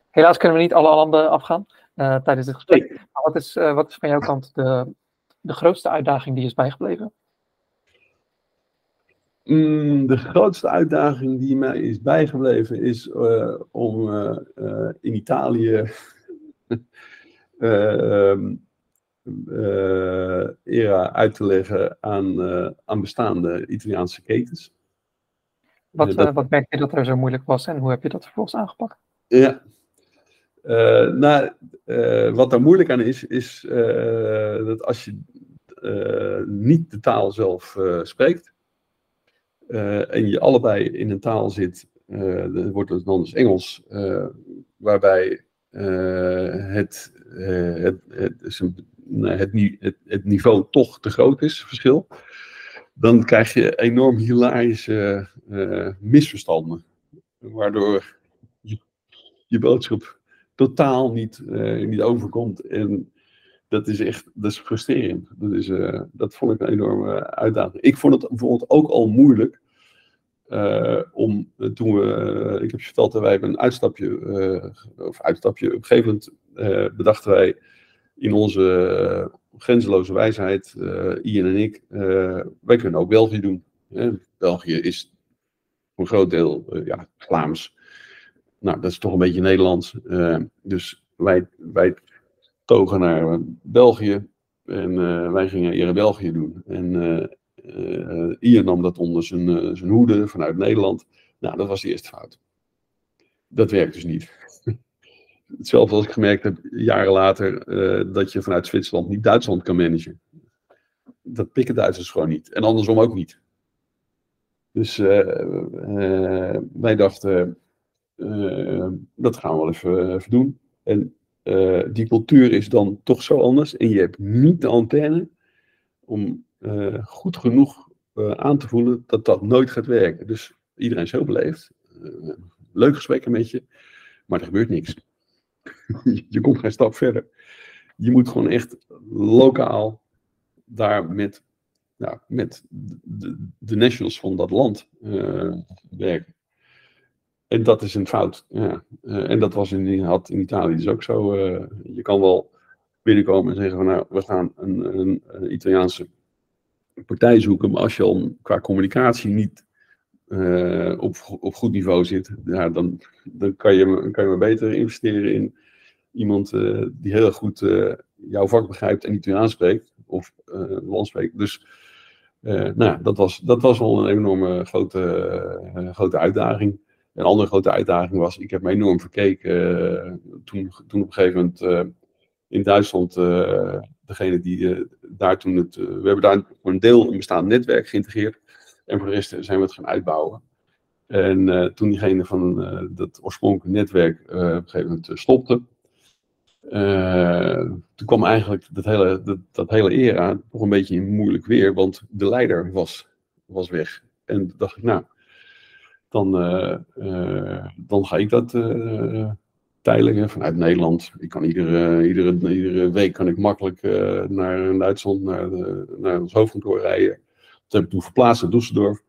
Speaker 1: helaas kunnen we niet alle landen afgaan tijdens dit gesprek. Nee. Maar wat is, wat is van jouw kant de, de grootste uitdaging die is bijgebleven?
Speaker 2: Mm, de grootste uitdaging die mij is bijgebleven is uh, om uh, uh, in Italië ehm, era uit te leggen aan, aan bestaande Italiaanse ketens.
Speaker 1: Wat, dat, wat merk je dat er zo moeilijk was en hoe heb je dat vervolgens aangepakt?
Speaker 2: Ja, nou, wat daar moeilijk aan is, is dat als je niet de taal zelf spreekt, uh, en je allebei in een taal zit, uh, wordt het dan dus Engels, waarbij het, het, het, het, het, het, niveau toch te groot is, verschil, dan krijg je enorm hilarische misverstanden, waardoor je, je boodschap totaal niet, niet overkomt. En dat is echt dat is frustrerend. Dat, is, uh, dat vond ik een enorme uitdaging. Ik vond het bijvoorbeeld ook al moeilijk uh, om toen we, ik heb je verteld, wij hebben een uitstapje, of uitstapje, op een gegeven moment bedachten wij in onze grenzeloze wijsheid, Ian en ik, wij kunnen ook België doen. België is voor een groot deel ja, Vlaams. Nou, dat is toch een beetje Nederlands. dus wij, wij togen naar eh, België. En uh, wij gingen in België doen. En uh, nam dat onder zijn, zijn hoede vanuit Nederland. Nou, dat was de eerste fout. Dat werkt dus niet. Hetzelfde als ik gemerkt heb jaren later dat je vanuit Zwitserland niet Duitsland kan managen. Dat pikken Duitsers gewoon niet. En andersom ook niet. Dus wij dachten, dat gaan we wel even, even doen. En uh, die cultuur is dan toch zo anders. En je hebt niet de antenne om uh, goed genoeg uh, aan te voelen dat dat nooit gaat werken. Dus iedereen is heel beleefd. leuk gesprekken met je. Maar er gebeurt niks. je komt geen stap verder. Je moet gewoon echt lokaal daar met, nou, met de, de nationals van dat land werken. En dat is een fout. Ja. Uh, en dat was in, had in Italië dus ook zo. Uh, je kan wel binnenkomen en zeggen van nou, we gaan een, een, Italiaanse partij zoeken. Maar als je al qua communicatie niet uh, op, op goed niveau zit, dan, dan kan, je, kan je maar beter investeren in iemand die heel goed jouw vak begrijpt en Italiaans spreekt. Of land spreekt. Dus nou, dat, was, dat was wel een enorme grote, grote uitdaging. Een andere grote uitdaging was, ik heb me enorm verkeken uh, toen, toen op een gegeven moment uh, in Duitsland, uh, degene die daar toen het, we hebben daar een deel een bestaand netwerk geïntegreerd en voor de rest zijn we het gaan uitbouwen. En toen diegene van dat oorspronkelijke netwerk op een gegeven moment stopte, toen kwam eigenlijk dat hele, dat, dat hele era nog een beetje in moeilijk weer, want de leider was, was weg. En dacht ik, nou, dan, uh, uh, dan ga ik dat uh, tijdelijk vanuit Nederland. Ik kan iedere, iedere, iedere week kan ik makkelijk naar Duitsland, naar, de, naar ons hoofdkantoor rijden. Dat heb ik toen verplaatst naar Düsseldorf.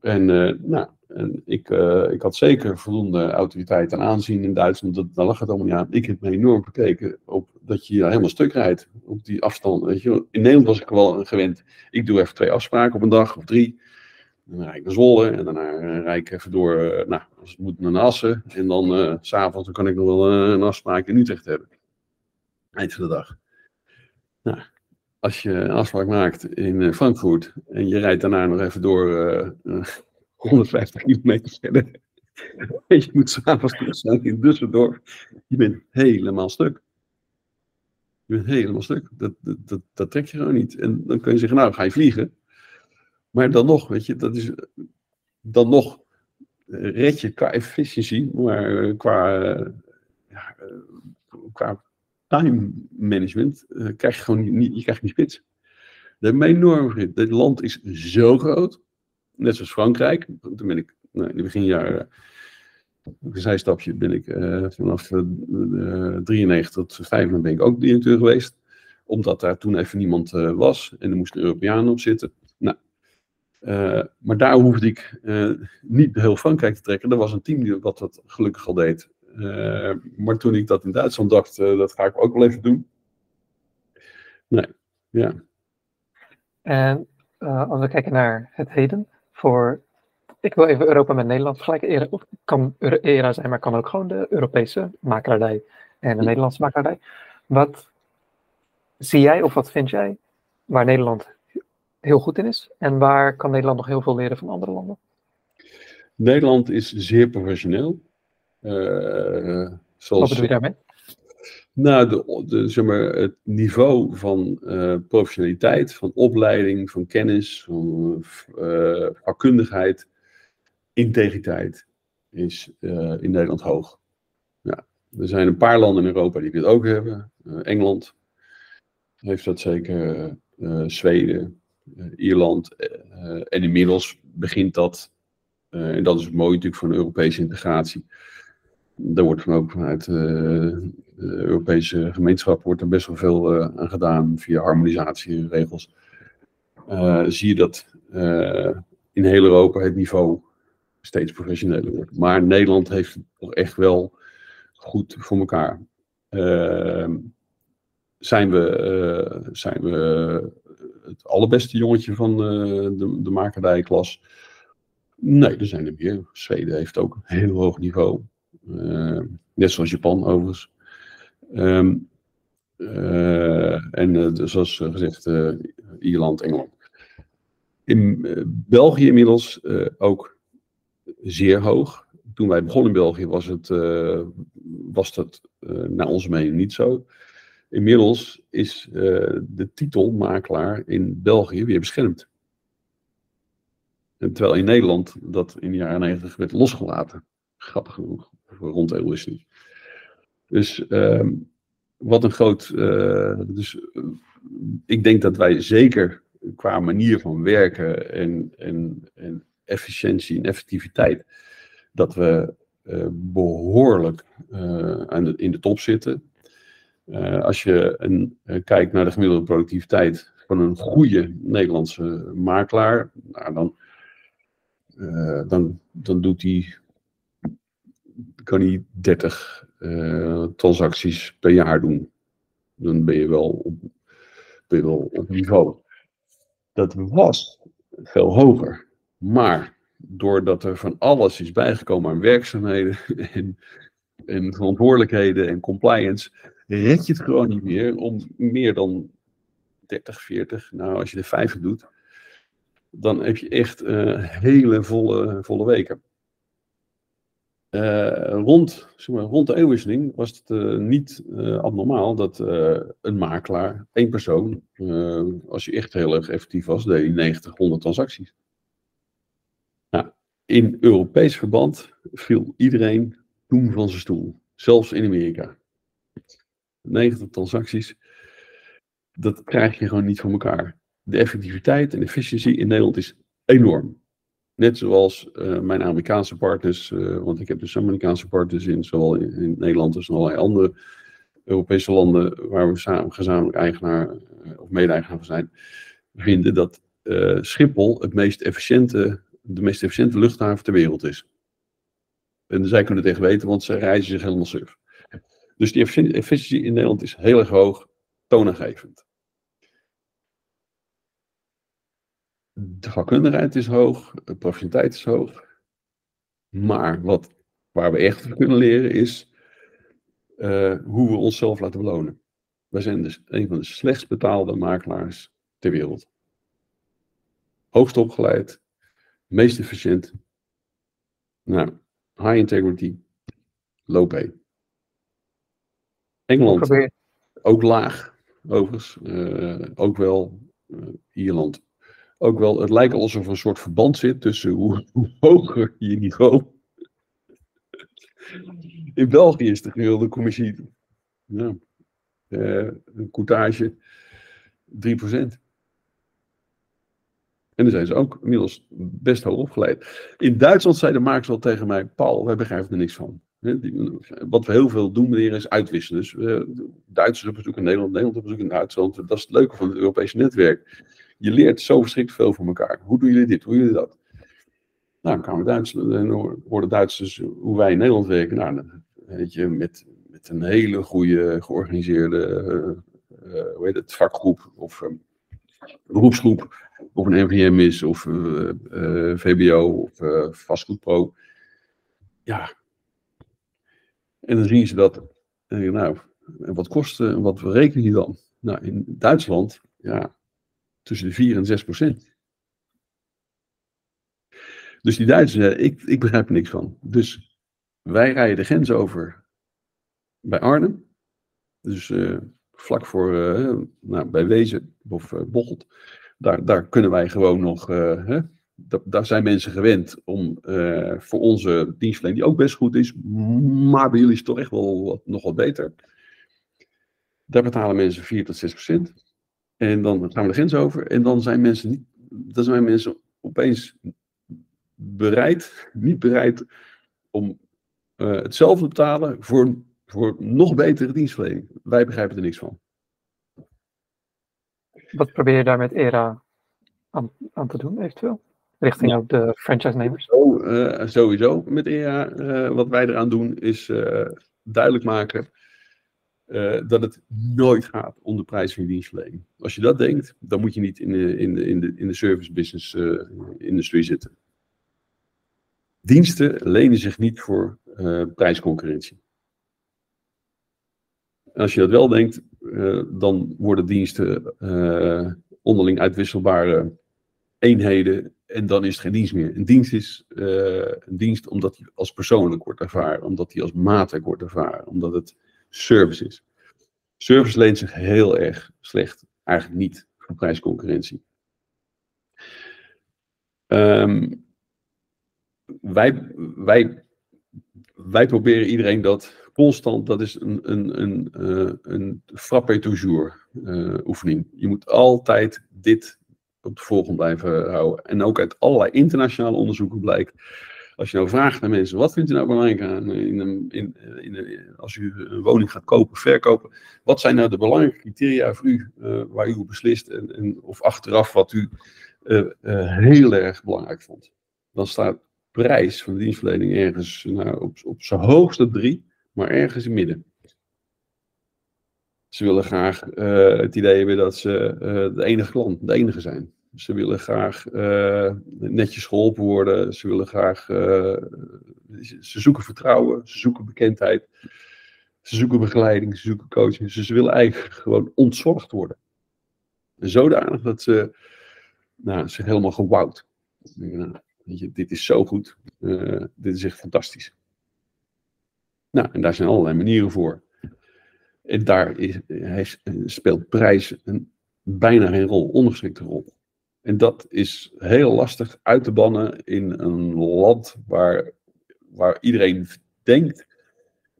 Speaker 2: En, nou, en ik, ik had zeker voldoende autoriteit en aanzien in Duitsland. Dat, daar lag het allemaal niet aan. Ik heb me enorm bekeken op dat je helemaal stuk rijdt. Op die afstand. Weet je. In Nederland was ik wel gewend. Ik doe even twee afspraken op een dag of drie. Dan rijd ik naar Zwolle en daarna eh, rijd ik even door, eh, nou, als het moet naar Assen. En dan uh, s'avonds kan ik nog wel een afspraak in Utrecht hebben. Eind van de dag. Nou, als je een afspraak maakt in Frankfurt en je rijdt daarna nog even door 150 kilometer verder. En je moet s'avonds terug zijn in Düsseldorf. Je bent helemaal stuk. Je bent helemaal stuk. Dat, dat, dat, dat trek je gewoon niet. En dan kun je zeggen, nou, ga je vliegen. Maar dan nog, weet je, dat is dan nog eh, red je qua efficiëntie, maar eh, qua, ja, qua time management krijg je gewoon niet, je krijgt niet spits. Dat is enorm. Dit land is zo groot, net zoals Frankrijk. Toen ben ik nou, in de beginjaren een zijstapje, ben ik vanaf uh, 93 tot 95 ben ik ook directeur geweest. Omdat daar toen even niemand was en er moest een Europeaan op zitten. Nou, maar daar hoefde ik niet heel Frankrijk te trekken. Er was een team die wat dat gelukkig al deed. maar toen ik dat in Duitsland dacht, dat ga ik ook wel even doen. Nee, ja.
Speaker 1: En als we kijken naar het heden, voor ik wil even Europa met Nederland vergelijken. Het kan ERA zijn, maar kan ook gewoon de Europese makelaardij en de Nederlandse makelaardij. Wat zie jij of wat vind jij waar Nederland heel goed in is? En waar kan Nederland nog heel veel leren van andere landen?
Speaker 2: Nederland is zeer professioneel. Uh,
Speaker 1: zoals, wat bedoel je daarmee?
Speaker 2: Nou, de, de, zeg maar, het niveau van uh, professionaliteit, van opleiding, van kennis, van uh, vakkundigheid integriteit is uh, in Nederland hoog. Ja, er zijn een paar landen in Europa die dit ook hebben. Engeland heeft dat zeker, Zweden, Ierland. en inmiddels begint dat, en dat is het mooie natuurlijk van Europese integratie. Daar wordt van ook vanuit de Europese gemeenschap wordt er best wel veel aan gedaan via harmonisatieregels. zie je dat in heel Europa het niveau steeds professioneler wordt. Maar Nederland heeft het toch echt wel goed voor elkaar. Uh, zijn, we, zijn we het allerbeste jongetje van uh, de, de makerdijklas? Nee, er zijn er meer. Zweden heeft ook een heel hoog niveau. Ehm, net zoals Japan overigens. Um, en zoals gezegd, Ierland, Engeland. In België inmiddels ook zeer hoog. Toen wij begonnen in België was, het, was dat naar onze mening niet zo. Inmiddels is uh, de titel makelaar in België weer beschermd. En terwijl in Nederland dat in de jaren 90 werd losgelaten. Grappig genoeg, rond de Dus ehm, wat een groot. dus ik denk dat wij zeker qua manier van werken en, en, en efficiëntie en effectiviteit, dat we behoorlijk aan in de top zitten. Uh, als je een, kijkt naar de gemiddelde productiviteit van een goede Nederlandse makelaar, nou dan, dan, dan doet hij, kan hij 30 transacties per jaar doen. Dan ben je wel op, ben wel op niveau. Dat was veel hoger. Maar doordat er van alles is bijgekomen aan werkzaamheden en, en verantwoordelijkheden en compliance, red je het gewoon niet meer om meer dan 30, 40, nou als je er 5 doet, dan heb je echt uh, hele volle, volle weken. Uh, rond, zeg maar, rond de eeuwwisseling was het uh, niet abnormaal dat een makelaar, één persoon, als je echt heel erg effectief was, deed hij 90, 100 transacties in Europees verband viel iedereen toen van zijn stoel. Zelfs in Amerika. 90 transacties. Dat krijg je gewoon niet voor elkaar. De effectiviteit en efficiëntie in Nederland is enorm. Net zoals uh, mijn Amerikaanse partners, uh, want ik heb dus Amerikaanse partners in, zowel in, Nederland als in allerlei andere Europese landen waar we samen, gezamenlijk eigenaar uh, of mede-eigenaar van zijn, vinden dat Schiphol het meest efficiënte de meest efficiënte luchthaven ter wereld is. En zij kunnen het echt weten, want ze reizen zich helemaal surf. Dus die efficiëntie in Nederland is heel erg hoog, toonaangevend. De vakkundigheid is hoog, de professionaliteit is hoog. Maar wat, waar we echt kunnen leren is uh, hoe we onszelf laten belonen. Wij zijn dus een van de slechtst betaalde makelaars ter wereld. Hoogst opgeleid, meest efficiënt. Nou, high integrity, low pay. Engeland, ook laag, overigens. Uh, ook wel uh, Ierland. Ook wel, het lijkt alsof er een soort verband zit tussen hoe, hoe hoger je niveau. In België is de gemiddelde commissie nou, uh, een courtage 3%. En dan zijn ze ook inmiddels best hoog opgeleid. In Duitsland zei de makers al tegen mij: Paul, wij begrijpen er niks van. Wat we heel veel doen, meneer, is uitwisselen. Dus uh, Duitsers op bezoek in Nederland, Nederland op bezoek in Duitsland. Dat is het leuke van het Europese netwerk. Je leert zo verschrikkelijk veel van elkaar. Hoe doen jullie dit? Hoe doen jullie dat? Nou, dan kwamen Duitsers, en hoorden Duitsers hoe wij in Nederland werken. Nou, weet je, met, met een hele goede georganiseerde hoe heet het, vakgroep of um, beroepsgroep. Of een NVM is, of VBO, of vastgoedpro. Ja, en dan zien ze dat. En nou, wat kost en wat rekenen die dan? Nou, in Duitsland, ja, tussen de 4 en 6 procent. Dus die Duitsers, ik, ik begrijp er niks van. Dus wij rijden de grens over bij Arnhem. Dus uh, vlak voor, nou, bij Wezen of uh, Bocholt. Daar, daar kunnen wij gewoon nog, daar zijn mensen gewend om voor onze dienstverlening, die ook best goed is, maar bij jullie is het toch echt wel nog wat beter. Daar betalen mensen 4 tot 6 procent. En dan gaan we de grens over. En dan zijn mensen niet, zijn mensen opeens bereid, niet bereid om uh, hetzelfde te betalen voor, voor nog betere dienstverlening. Wij begrijpen er niks van.
Speaker 1: Wat probeer je daar met ERA aan, aan te doen, eventueel? Richting ook de franchise-nemers?
Speaker 2: Uh, sowieso met ERA. Uh, wat wij eraan doen is duidelijk maken dat het nooit gaat om de prijs van je dienstverlening. Als je dat denkt, dan moet je niet in de, in de, in de, in de service business industrie zitten. Diensten lenen zich niet voor prijsconcurrentie. als je dat wel denkt, dan worden diensten onderling uitwisselbare eenheden en dan is het geen dienst meer. Een dienst is een dienst omdat hij als persoonlijk wordt ervaren, omdat hij als maatwerk wordt ervaren, omdat het service is. Service leent zich heel erg slecht, eigenlijk niet voor prijsconcurrentie. Um, wij, wij, wij proberen iedereen dat constant, dat is een, een, een, uh, een frappe toujours uh, oefening. Je moet altijd dit op de volgende blijven houden. En ook uit allerlei internationale onderzoeken blijkt. Als je nou vraagt naar mensen, wat vindt u nou belangrijk aan in een, in, in, als u een woning gaat kopen, verkopen? Wat zijn nou de belangrijke criteria voor u, waar u beslist en, en, of achteraf wat u heel erg belangrijk vond? Dan staat prijs van de dienstverlening ergens nou, op, op zijn hoogste drie, maar ergens in midden. Ze willen graag uh, het idee hebben dat ze uh, de enige klant, de enige zijn. Ze willen graag uh, netjes geholpen worden. Ze willen graag. ze zoeken vertrouwen, ze zoeken bekendheid. Ze zoeken begeleiding, ze zoeken coaching. Dus ze willen eigenlijk gewoon ontzorgd worden. Zodanig dat ze nou, zich helemaal gewouwd. Nou, dit is zo goed. Dit is echt fantastisch. Nou, en daar zijn allerlei manieren voor. En daar is, heeft, speelt prijs een, bijna geen rol, ondergeschikte rol. En dat is heel lastig uit te bannen in een land waar, waar iedereen denkt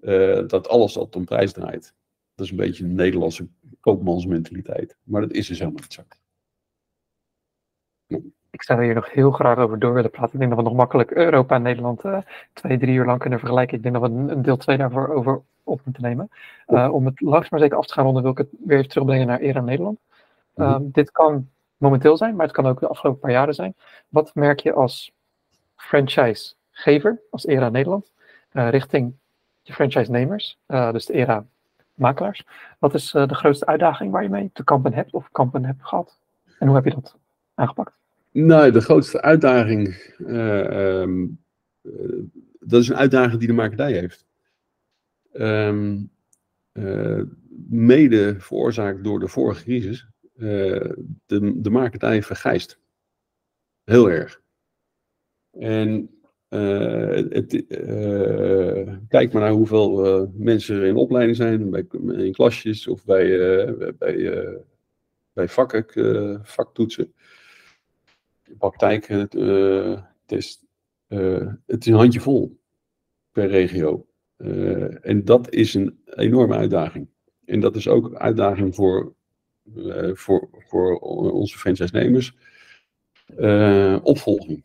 Speaker 2: uh, dat alles altijd om prijs draait. Dat is een beetje een Nederlandse koopmansmentaliteit. Maar dat is dus helemaal niet zo.
Speaker 1: Ik zou hier nog heel graag over door willen praten. Ik denk dat we nog makkelijk Europa en Nederland uh, twee, drie uur lang kunnen vergelijken. Ik denk dat we een, deel 2 daarvoor over op moeten nemen. Uh, om het langs maar zeker af te gaan ronden, wil ik het weer even terugbrengen naar ERA Nederland. Mm -hmm. Dit kan momenteel zijn, maar het kan ook de afgelopen paar jaren zijn. Wat merk je als franchisegever, als ERA Nederland, richting je franchise-nemers, dus de ERA-makelaars? Wat is de grootste uitdaging waar je mee te kampen hebt of kampen hebt gehad? En hoe heb je dat aangepakt?
Speaker 2: Nou, de grootste uitdaging, uh, um, uh, dat is een uitdaging die de makerij heeft. Um, uh, mede veroorzaakt door de vorige crisis, de, de vergijst. Heel erg. En het, kijk maar naar hoeveel mensen er in opleiding zijn, bij, in klasjes of bij, bij, bij vakken, vaktoetsen praktijktest. Uh, uh, het is een handjevol per regio. En dat is een enorme uitdaging. En dat is ook uitdaging voor, voor, voor onze franchise-nemers. opvolging.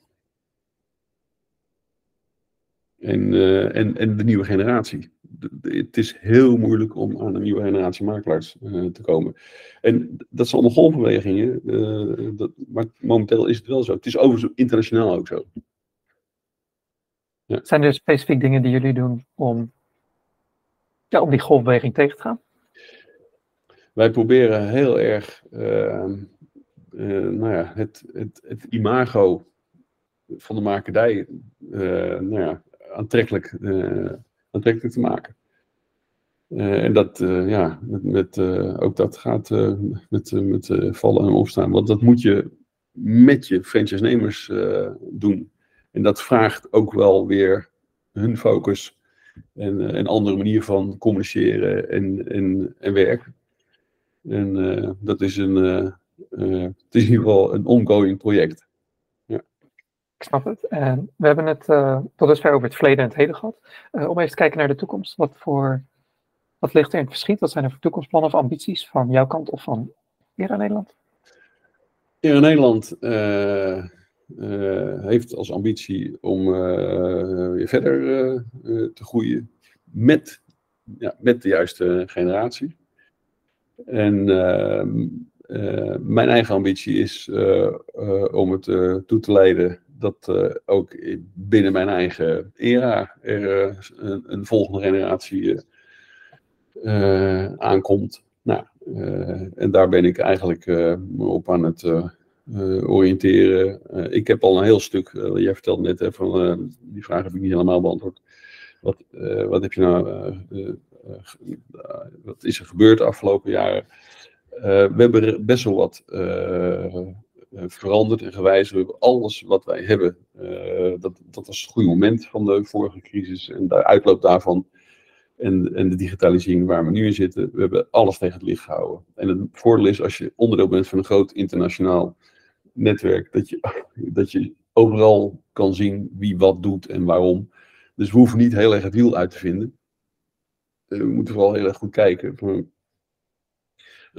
Speaker 2: En, en, en de nieuwe generatie. Het is heel moeilijk om aan een nieuwe generatie makelaars uh, te komen. En dat zijn allemaal golfbewegingen, uh, dat, maar momenteel is het wel zo. Het is overigens internationaal ook zo.
Speaker 1: Ja. Zijn er specifiek dingen die jullie doen om, ja, om die golfbeweging tegen te gaan?
Speaker 2: Wij proberen heel erg ehm, nou ja, het, het, het imago van de makerij nou ja, aantrekkelijk, uh, aantrekkelijk te maken. Uh, en dat, uh, ja, met, met ook dat gaat met, met vallen en opstaan. Want dat moet je met je franchise-nemers doen. En dat vraagt ook wel weer hun focus en een andere manier van communiceren en, en, en werken. En dat is een, het is in ieder geval een ongoing project.
Speaker 1: Ik snap het. En we hebben het uh, tot dusver over het verleden en het heden gehad. Uh, om even te kijken naar de toekomst. Wat, voor, wat ligt er in het verschiet? Wat zijn er voor toekomstplannen of ambities van jouw kant of van Era Nederland?
Speaker 2: Era Nederland uh, heeft als ambitie om weer verder te groeien met, ja, met de juiste generatie. En ehm, mijn eigen ambitie is om het toe te leiden dat uh, ook binnen mijn eigen era er uh, een, een, volgende generatie uh, aankomt. Nou, en daar ben ik eigenlijk op aan het oriënteren. ik heb al een heel stuk, jij vertelde net, hè, van, die vraag heb ik niet helemaal beantwoord. Wat, wat heb je nou, wat is er gebeurd de afgelopen jaren? we hebben best wel wat eh, veranderd en gewijzigd. We hebben alles wat wij hebben. Eh, dat, dat was het goede moment van de vorige crisis. En de uitloop daarvan en, en de digitalisering waar we nu in zitten. We hebben alles tegen het licht gehouden. En het voordeel is als je onderdeel bent van een groot internationaal netwerk. Dat je, dat je overal kan zien wie wat doet en waarom. Dus we hoeven niet heel erg het wiel uit te vinden. Eh, we moeten vooral heel erg goed kijken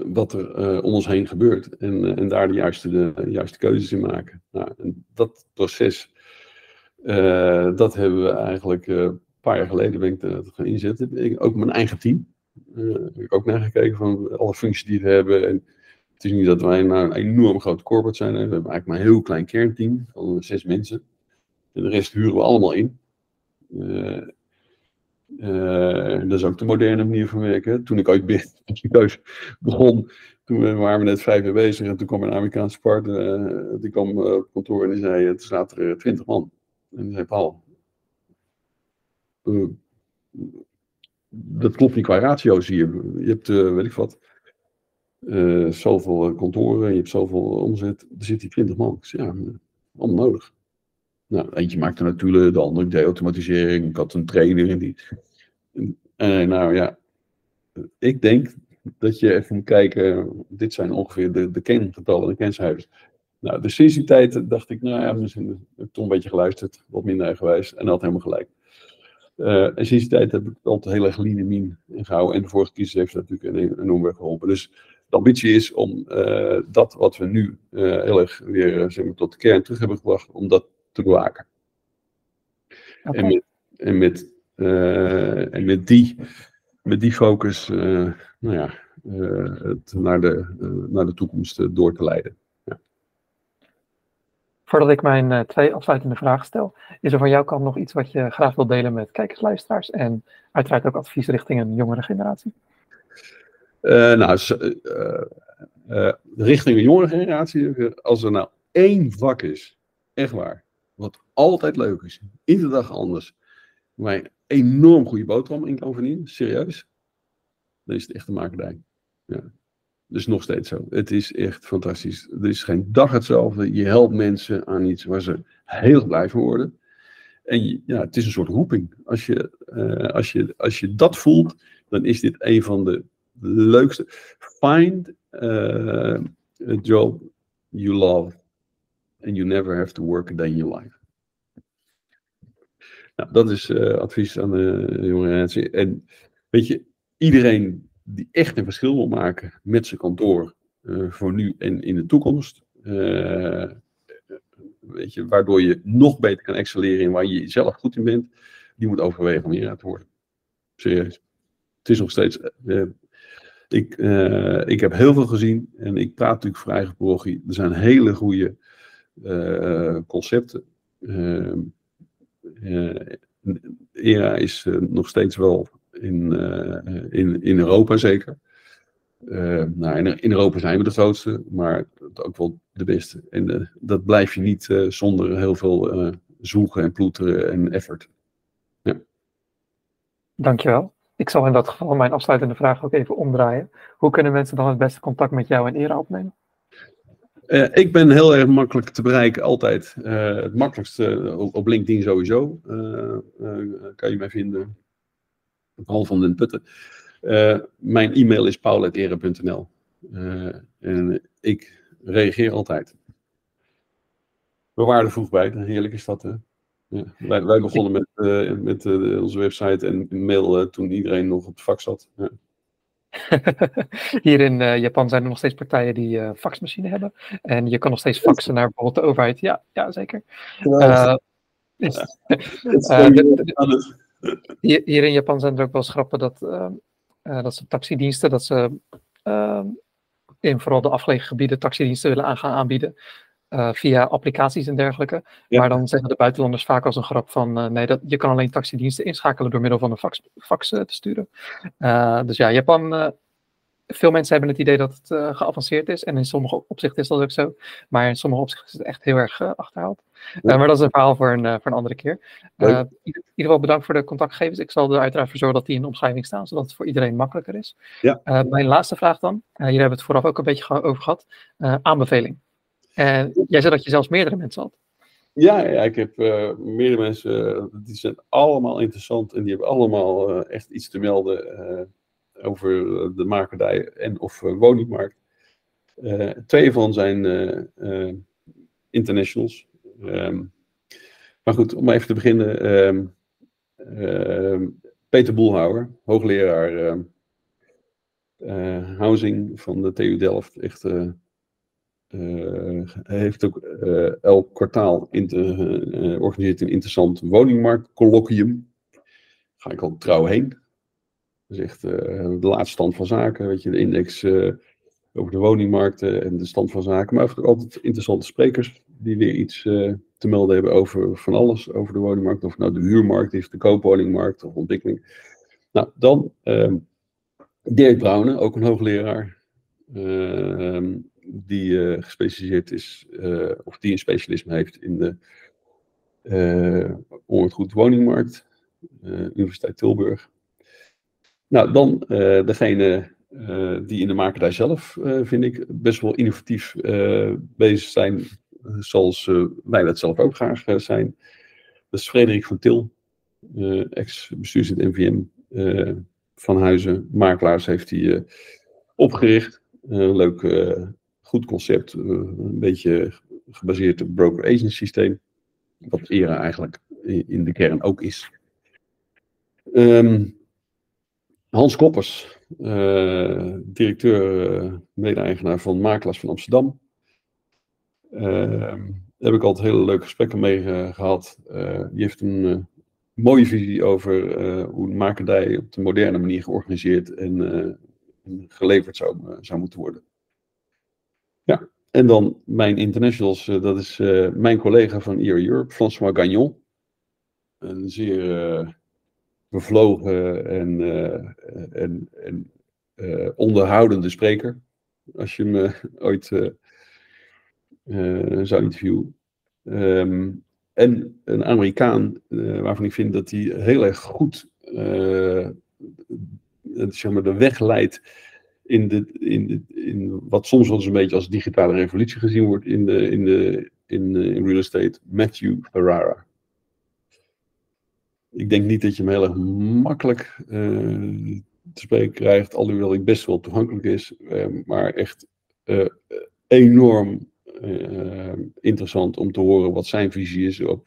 Speaker 2: wat er uh, om ons heen gebeurt. En, uh, en daar de juiste, de, juiste keuzes in maken. Nou, en dat proces, uh, dat hebben we eigenlijk een paar jaar geleden ben ik gaan inzetten. Ook mijn eigen team. heb ik ook naar gekeken van alle functies die we hebben. En het is niet dat wij nou een enorm grote corporate zijn. We hebben eigenlijk maar een heel klein kernteam van zes mensen. En de rest huren we allemaal in. Uh, dat is ook de moderne manier van werken. Toen ik ooit begon, toen waren we net vijf jaar bezig en toen kwam een Amerikaanse partner, uh, die kwam op kantoor en die zei, er staat er twintig man. En die zei, Paul, dat klopt niet qua ratio's hier. Je hebt, weet ik wat, zoveel kantoren, je hebt zoveel omzet, er zit hier twintig man. Ja, allemaal nodig. Nou, eentje maakte natuurlijk, de andere deed automatisering. Ik had een trainer en die. En, nou ja, ik denk dat je even moet kijken. Dit zijn ongeveer de, de kengetallen, de kencijfers. Nou, dus sinds die tijd dacht ik, nou ja, misschien heb ik toch een beetje geluisterd, wat minder eigenwijs, en had helemaal gelijk. Uh, en sinds die tijd heb ik altijd heel erg min gehouden. En de vorige kiezers heeft dat natuurlijk enorm weer geholpen. Dus de ambitie is om uh, dat wat we nu heel erg weer zeg maar, tot de kern terug hebben gebracht, om dat te bewaken. Okay. En, met, en, met, uh, en met, die, met die focus uh, nou ja, uh, het naar, de, naar de toekomst door te leiden. Ja.
Speaker 1: Voordat ik mijn twee afsluitende vragen stel, is er van jouw kant nog iets wat je graag wilt delen met kijkersluisteraars en uiteraard ook advies richting een jongere generatie?
Speaker 2: nou, richting een jongere generatie, als er nou één vak is, echt waar, wat altijd leuk is. Iedere dag anders. Waar je enorm goede boterham in kan verdienen. Serieus. Dan is het echt een makerij. Ja. Dus nog steeds zo. Het is echt fantastisch. Er is geen dag hetzelfde. Je helpt mensen aan iets waar ze heel blij van worden. En ja, het is een soort roeping. Als je, uh, als, je, als je dat voelt, dan is dit een van de leukste. Find uh, a job you love and you never have to work a day in your life. Nou, dat is uh, advies aan de jonge generatie. En weet je, iedereen die echt een verschil wil maken met zijn kantoor uh, voor nu en in de toekomst, uh, weet je, waardoor je nog beter kan excelleren in waar je zelf goed in bent, die moet overwegen om hieruit te worden. Serieus. Het is nog steeds. Ik, ik heb heel veel gezien en ik praat natuurlijk vrij gesproken. Er zijn hele goede uh, concepten. ERA is nog steeds wel in, in, in Europa zeker. Uh, nou, in, Europa zijn we de grootste, maar ook wel de beste. En dat blijf je niet zonder heel veel zoeken en ploeteren en effort. Ja.
Speaker 1: Dankjewel. Ik zal in dat geval mijn afsluitende vraag ook even omdraaien. Hoe kunnen mensen dan het beste contact met jou en Era opnemen?
Speaker 2: Ik ben heel erg makkelijk te bereiken, altijd. het makkelijkste op, op, LinkedIn sowieso. kan je mij vinden. Paul van den Putten. Mijn e-mail is paul.ere.nl. Eh, en ik reageer altijd. We waren er vroeg bij, heerlijk is dat. Hè? Ja, wij, wij, begonnen met, uh, met onze website en mail toen iedereen nog op de fax zat. Ja.
Speaker 1: Hier in Japan zijn er nog steeds partijen die faxmachine hebben. En je kan nog steeds faxen naar bijvoorbeeld de overheid. Ja, ja zeker. Dus, hier, hier, in Japan zijn er ook wel schrappen dat dat ze taxidiensten, dat ze in vooral de afgelegen gebieden taxidiensten willen aan gaan aanbieden. Uh, via applicaties en dergelijke. Maar dan zeggen de buitenlanders vaak als een grap van uh, nee, dat, je kan alleen taxidiensten inschakelen door middel van een fax, fax te sturen. dus ja, Japan veel mensen hebben het idee dat het geavanceerd is. En in sommige opzichten is dat ook zo. Maar in sommige opzichten is het echt heel erg achterhaald. Maar dat is een verhaal voor een, voor een andere keer. in ieder geval bedankt voor de contactgegevens. Ik zal er uiteraard voor zorgen dat die in de omschrijving staan. Zodat het voor iedereen makkelijker is. Ja. mijn laatste vraag dan. hier hebben we het vooraf ook een beetje over gehad. aanbeveling. En jij zei dat je zelfs meerdere mensen had.
Speaker 2: Ja, ja ik heb meerdere mensen. die zijn allemaal interessant. En die hebben allemaal echt iets te melden over eh, de makerdij en of eh, woningmarkt. Eh, twee van zijn internationals. Ehm, maar goed, om even te beginnen. Ehm, ehm, Peter Boelhouwer, hoogleraar housing van de TU Delft. Echt, uh, heeft ook elk kwartaal organiseert een interessant woningmarktcolloquium. Ga ik al trouw heen. Dat is echt uh, de laatste stand van zaken. Weet je, de index uh, over de woningmarkten en de stand van zaken. Maar ook altijd interessante sprekers die weer iets uh, te melden hebben over van alles. Over de woningmarkt. Of nou de huurmarkt is, de koopwoningmarkt of ontwikkeling. Nou, dan ehm, Dirk Brouwen, ook een hoogleraar. Ehm, die gespecialiseerd is, of die een specialisme heeft in de onroerend woningmarkt. Universiteit Tilburg. Nou, dan uh, degene uh, die in de makerij zelf, uh, vind ik, best wel innovatief bezig zijn, zoals wij dat zelf ook graag zijn. Dat is Frederik van Til, ex-bestuurslid NVM van Huizen. Makelaars heeft hij opgericht. leuk, goed concept, een beetje gebaseerd op het broker agent systeem. Wat ERA eigenlijk in de kern ook is. Um, Hans Koppers, uh, directeur, uh, mede-eigenaar van Makelaars van Amsterdam. Uh, heb ik altijd hele leuke gesprekken mee gehad. die heeft een mooie visie over hoe de op de moderne manier georganiseerd en geleverd zou, zou moeten worden. Ja, en dan mijn internationals, dat is mijn collega van ER Europe, François Gagnon. Een zeer bevlogen en, uh, en, en uh, onderhoudende spreker. Als je me ooit uh, zou interviewen. Um, en een Amerikaan waarvan ik vind dat hij heel erg goed zeg maar de weg leidt in, de, in, de, in wat soms wel eens een beetje als digitale revolutie gezien wordt in, de, in, de, in, in real estate, Matthew Ferrara ik denk niet dat je hem heel erg makkelijk uh, te spreken krijgt, alhoewel hij best wel toegankelijk is, uh, maar echt enorm interessant om te horen wat zijn visie is op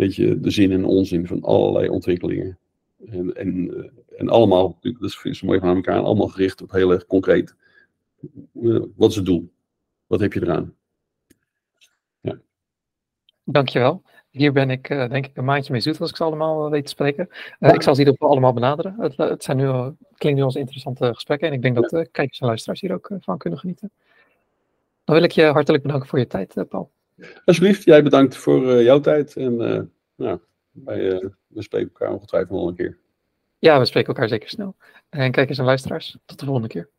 Speaker 2: weet je, de zin en onzin van allerlei ontwikkelingen. En, en, en allemaal, dat is mooi van elkaar, allemaal gericht op heel erg concreet. wat is het doel? Wat heb je eraan?
Speaker 1: Dankjewel. Hier ben ik uh, denk ik een maandje mee zoet als ik ze allemaal weet te spreken. Ik zal ze hier allemaal benaderen. Het, het, zijn nu, het klinkt nu als interessante gesprekken en ik denk dat kijkers en luisteraars hier ook van kunnen genieten. Dan wil ik je hartelijk bedanken voor je tijd, Paul.
Speaker 2: Alsjeblieft, jij bedankt voor jouw tijd en nou, wij, we spreken elkaar ongetwijfeld nog een keer.
Speaker 1: Ja, we spreken elkaar zeker snel. En kijkers en luisteraars, tot de volgende keer.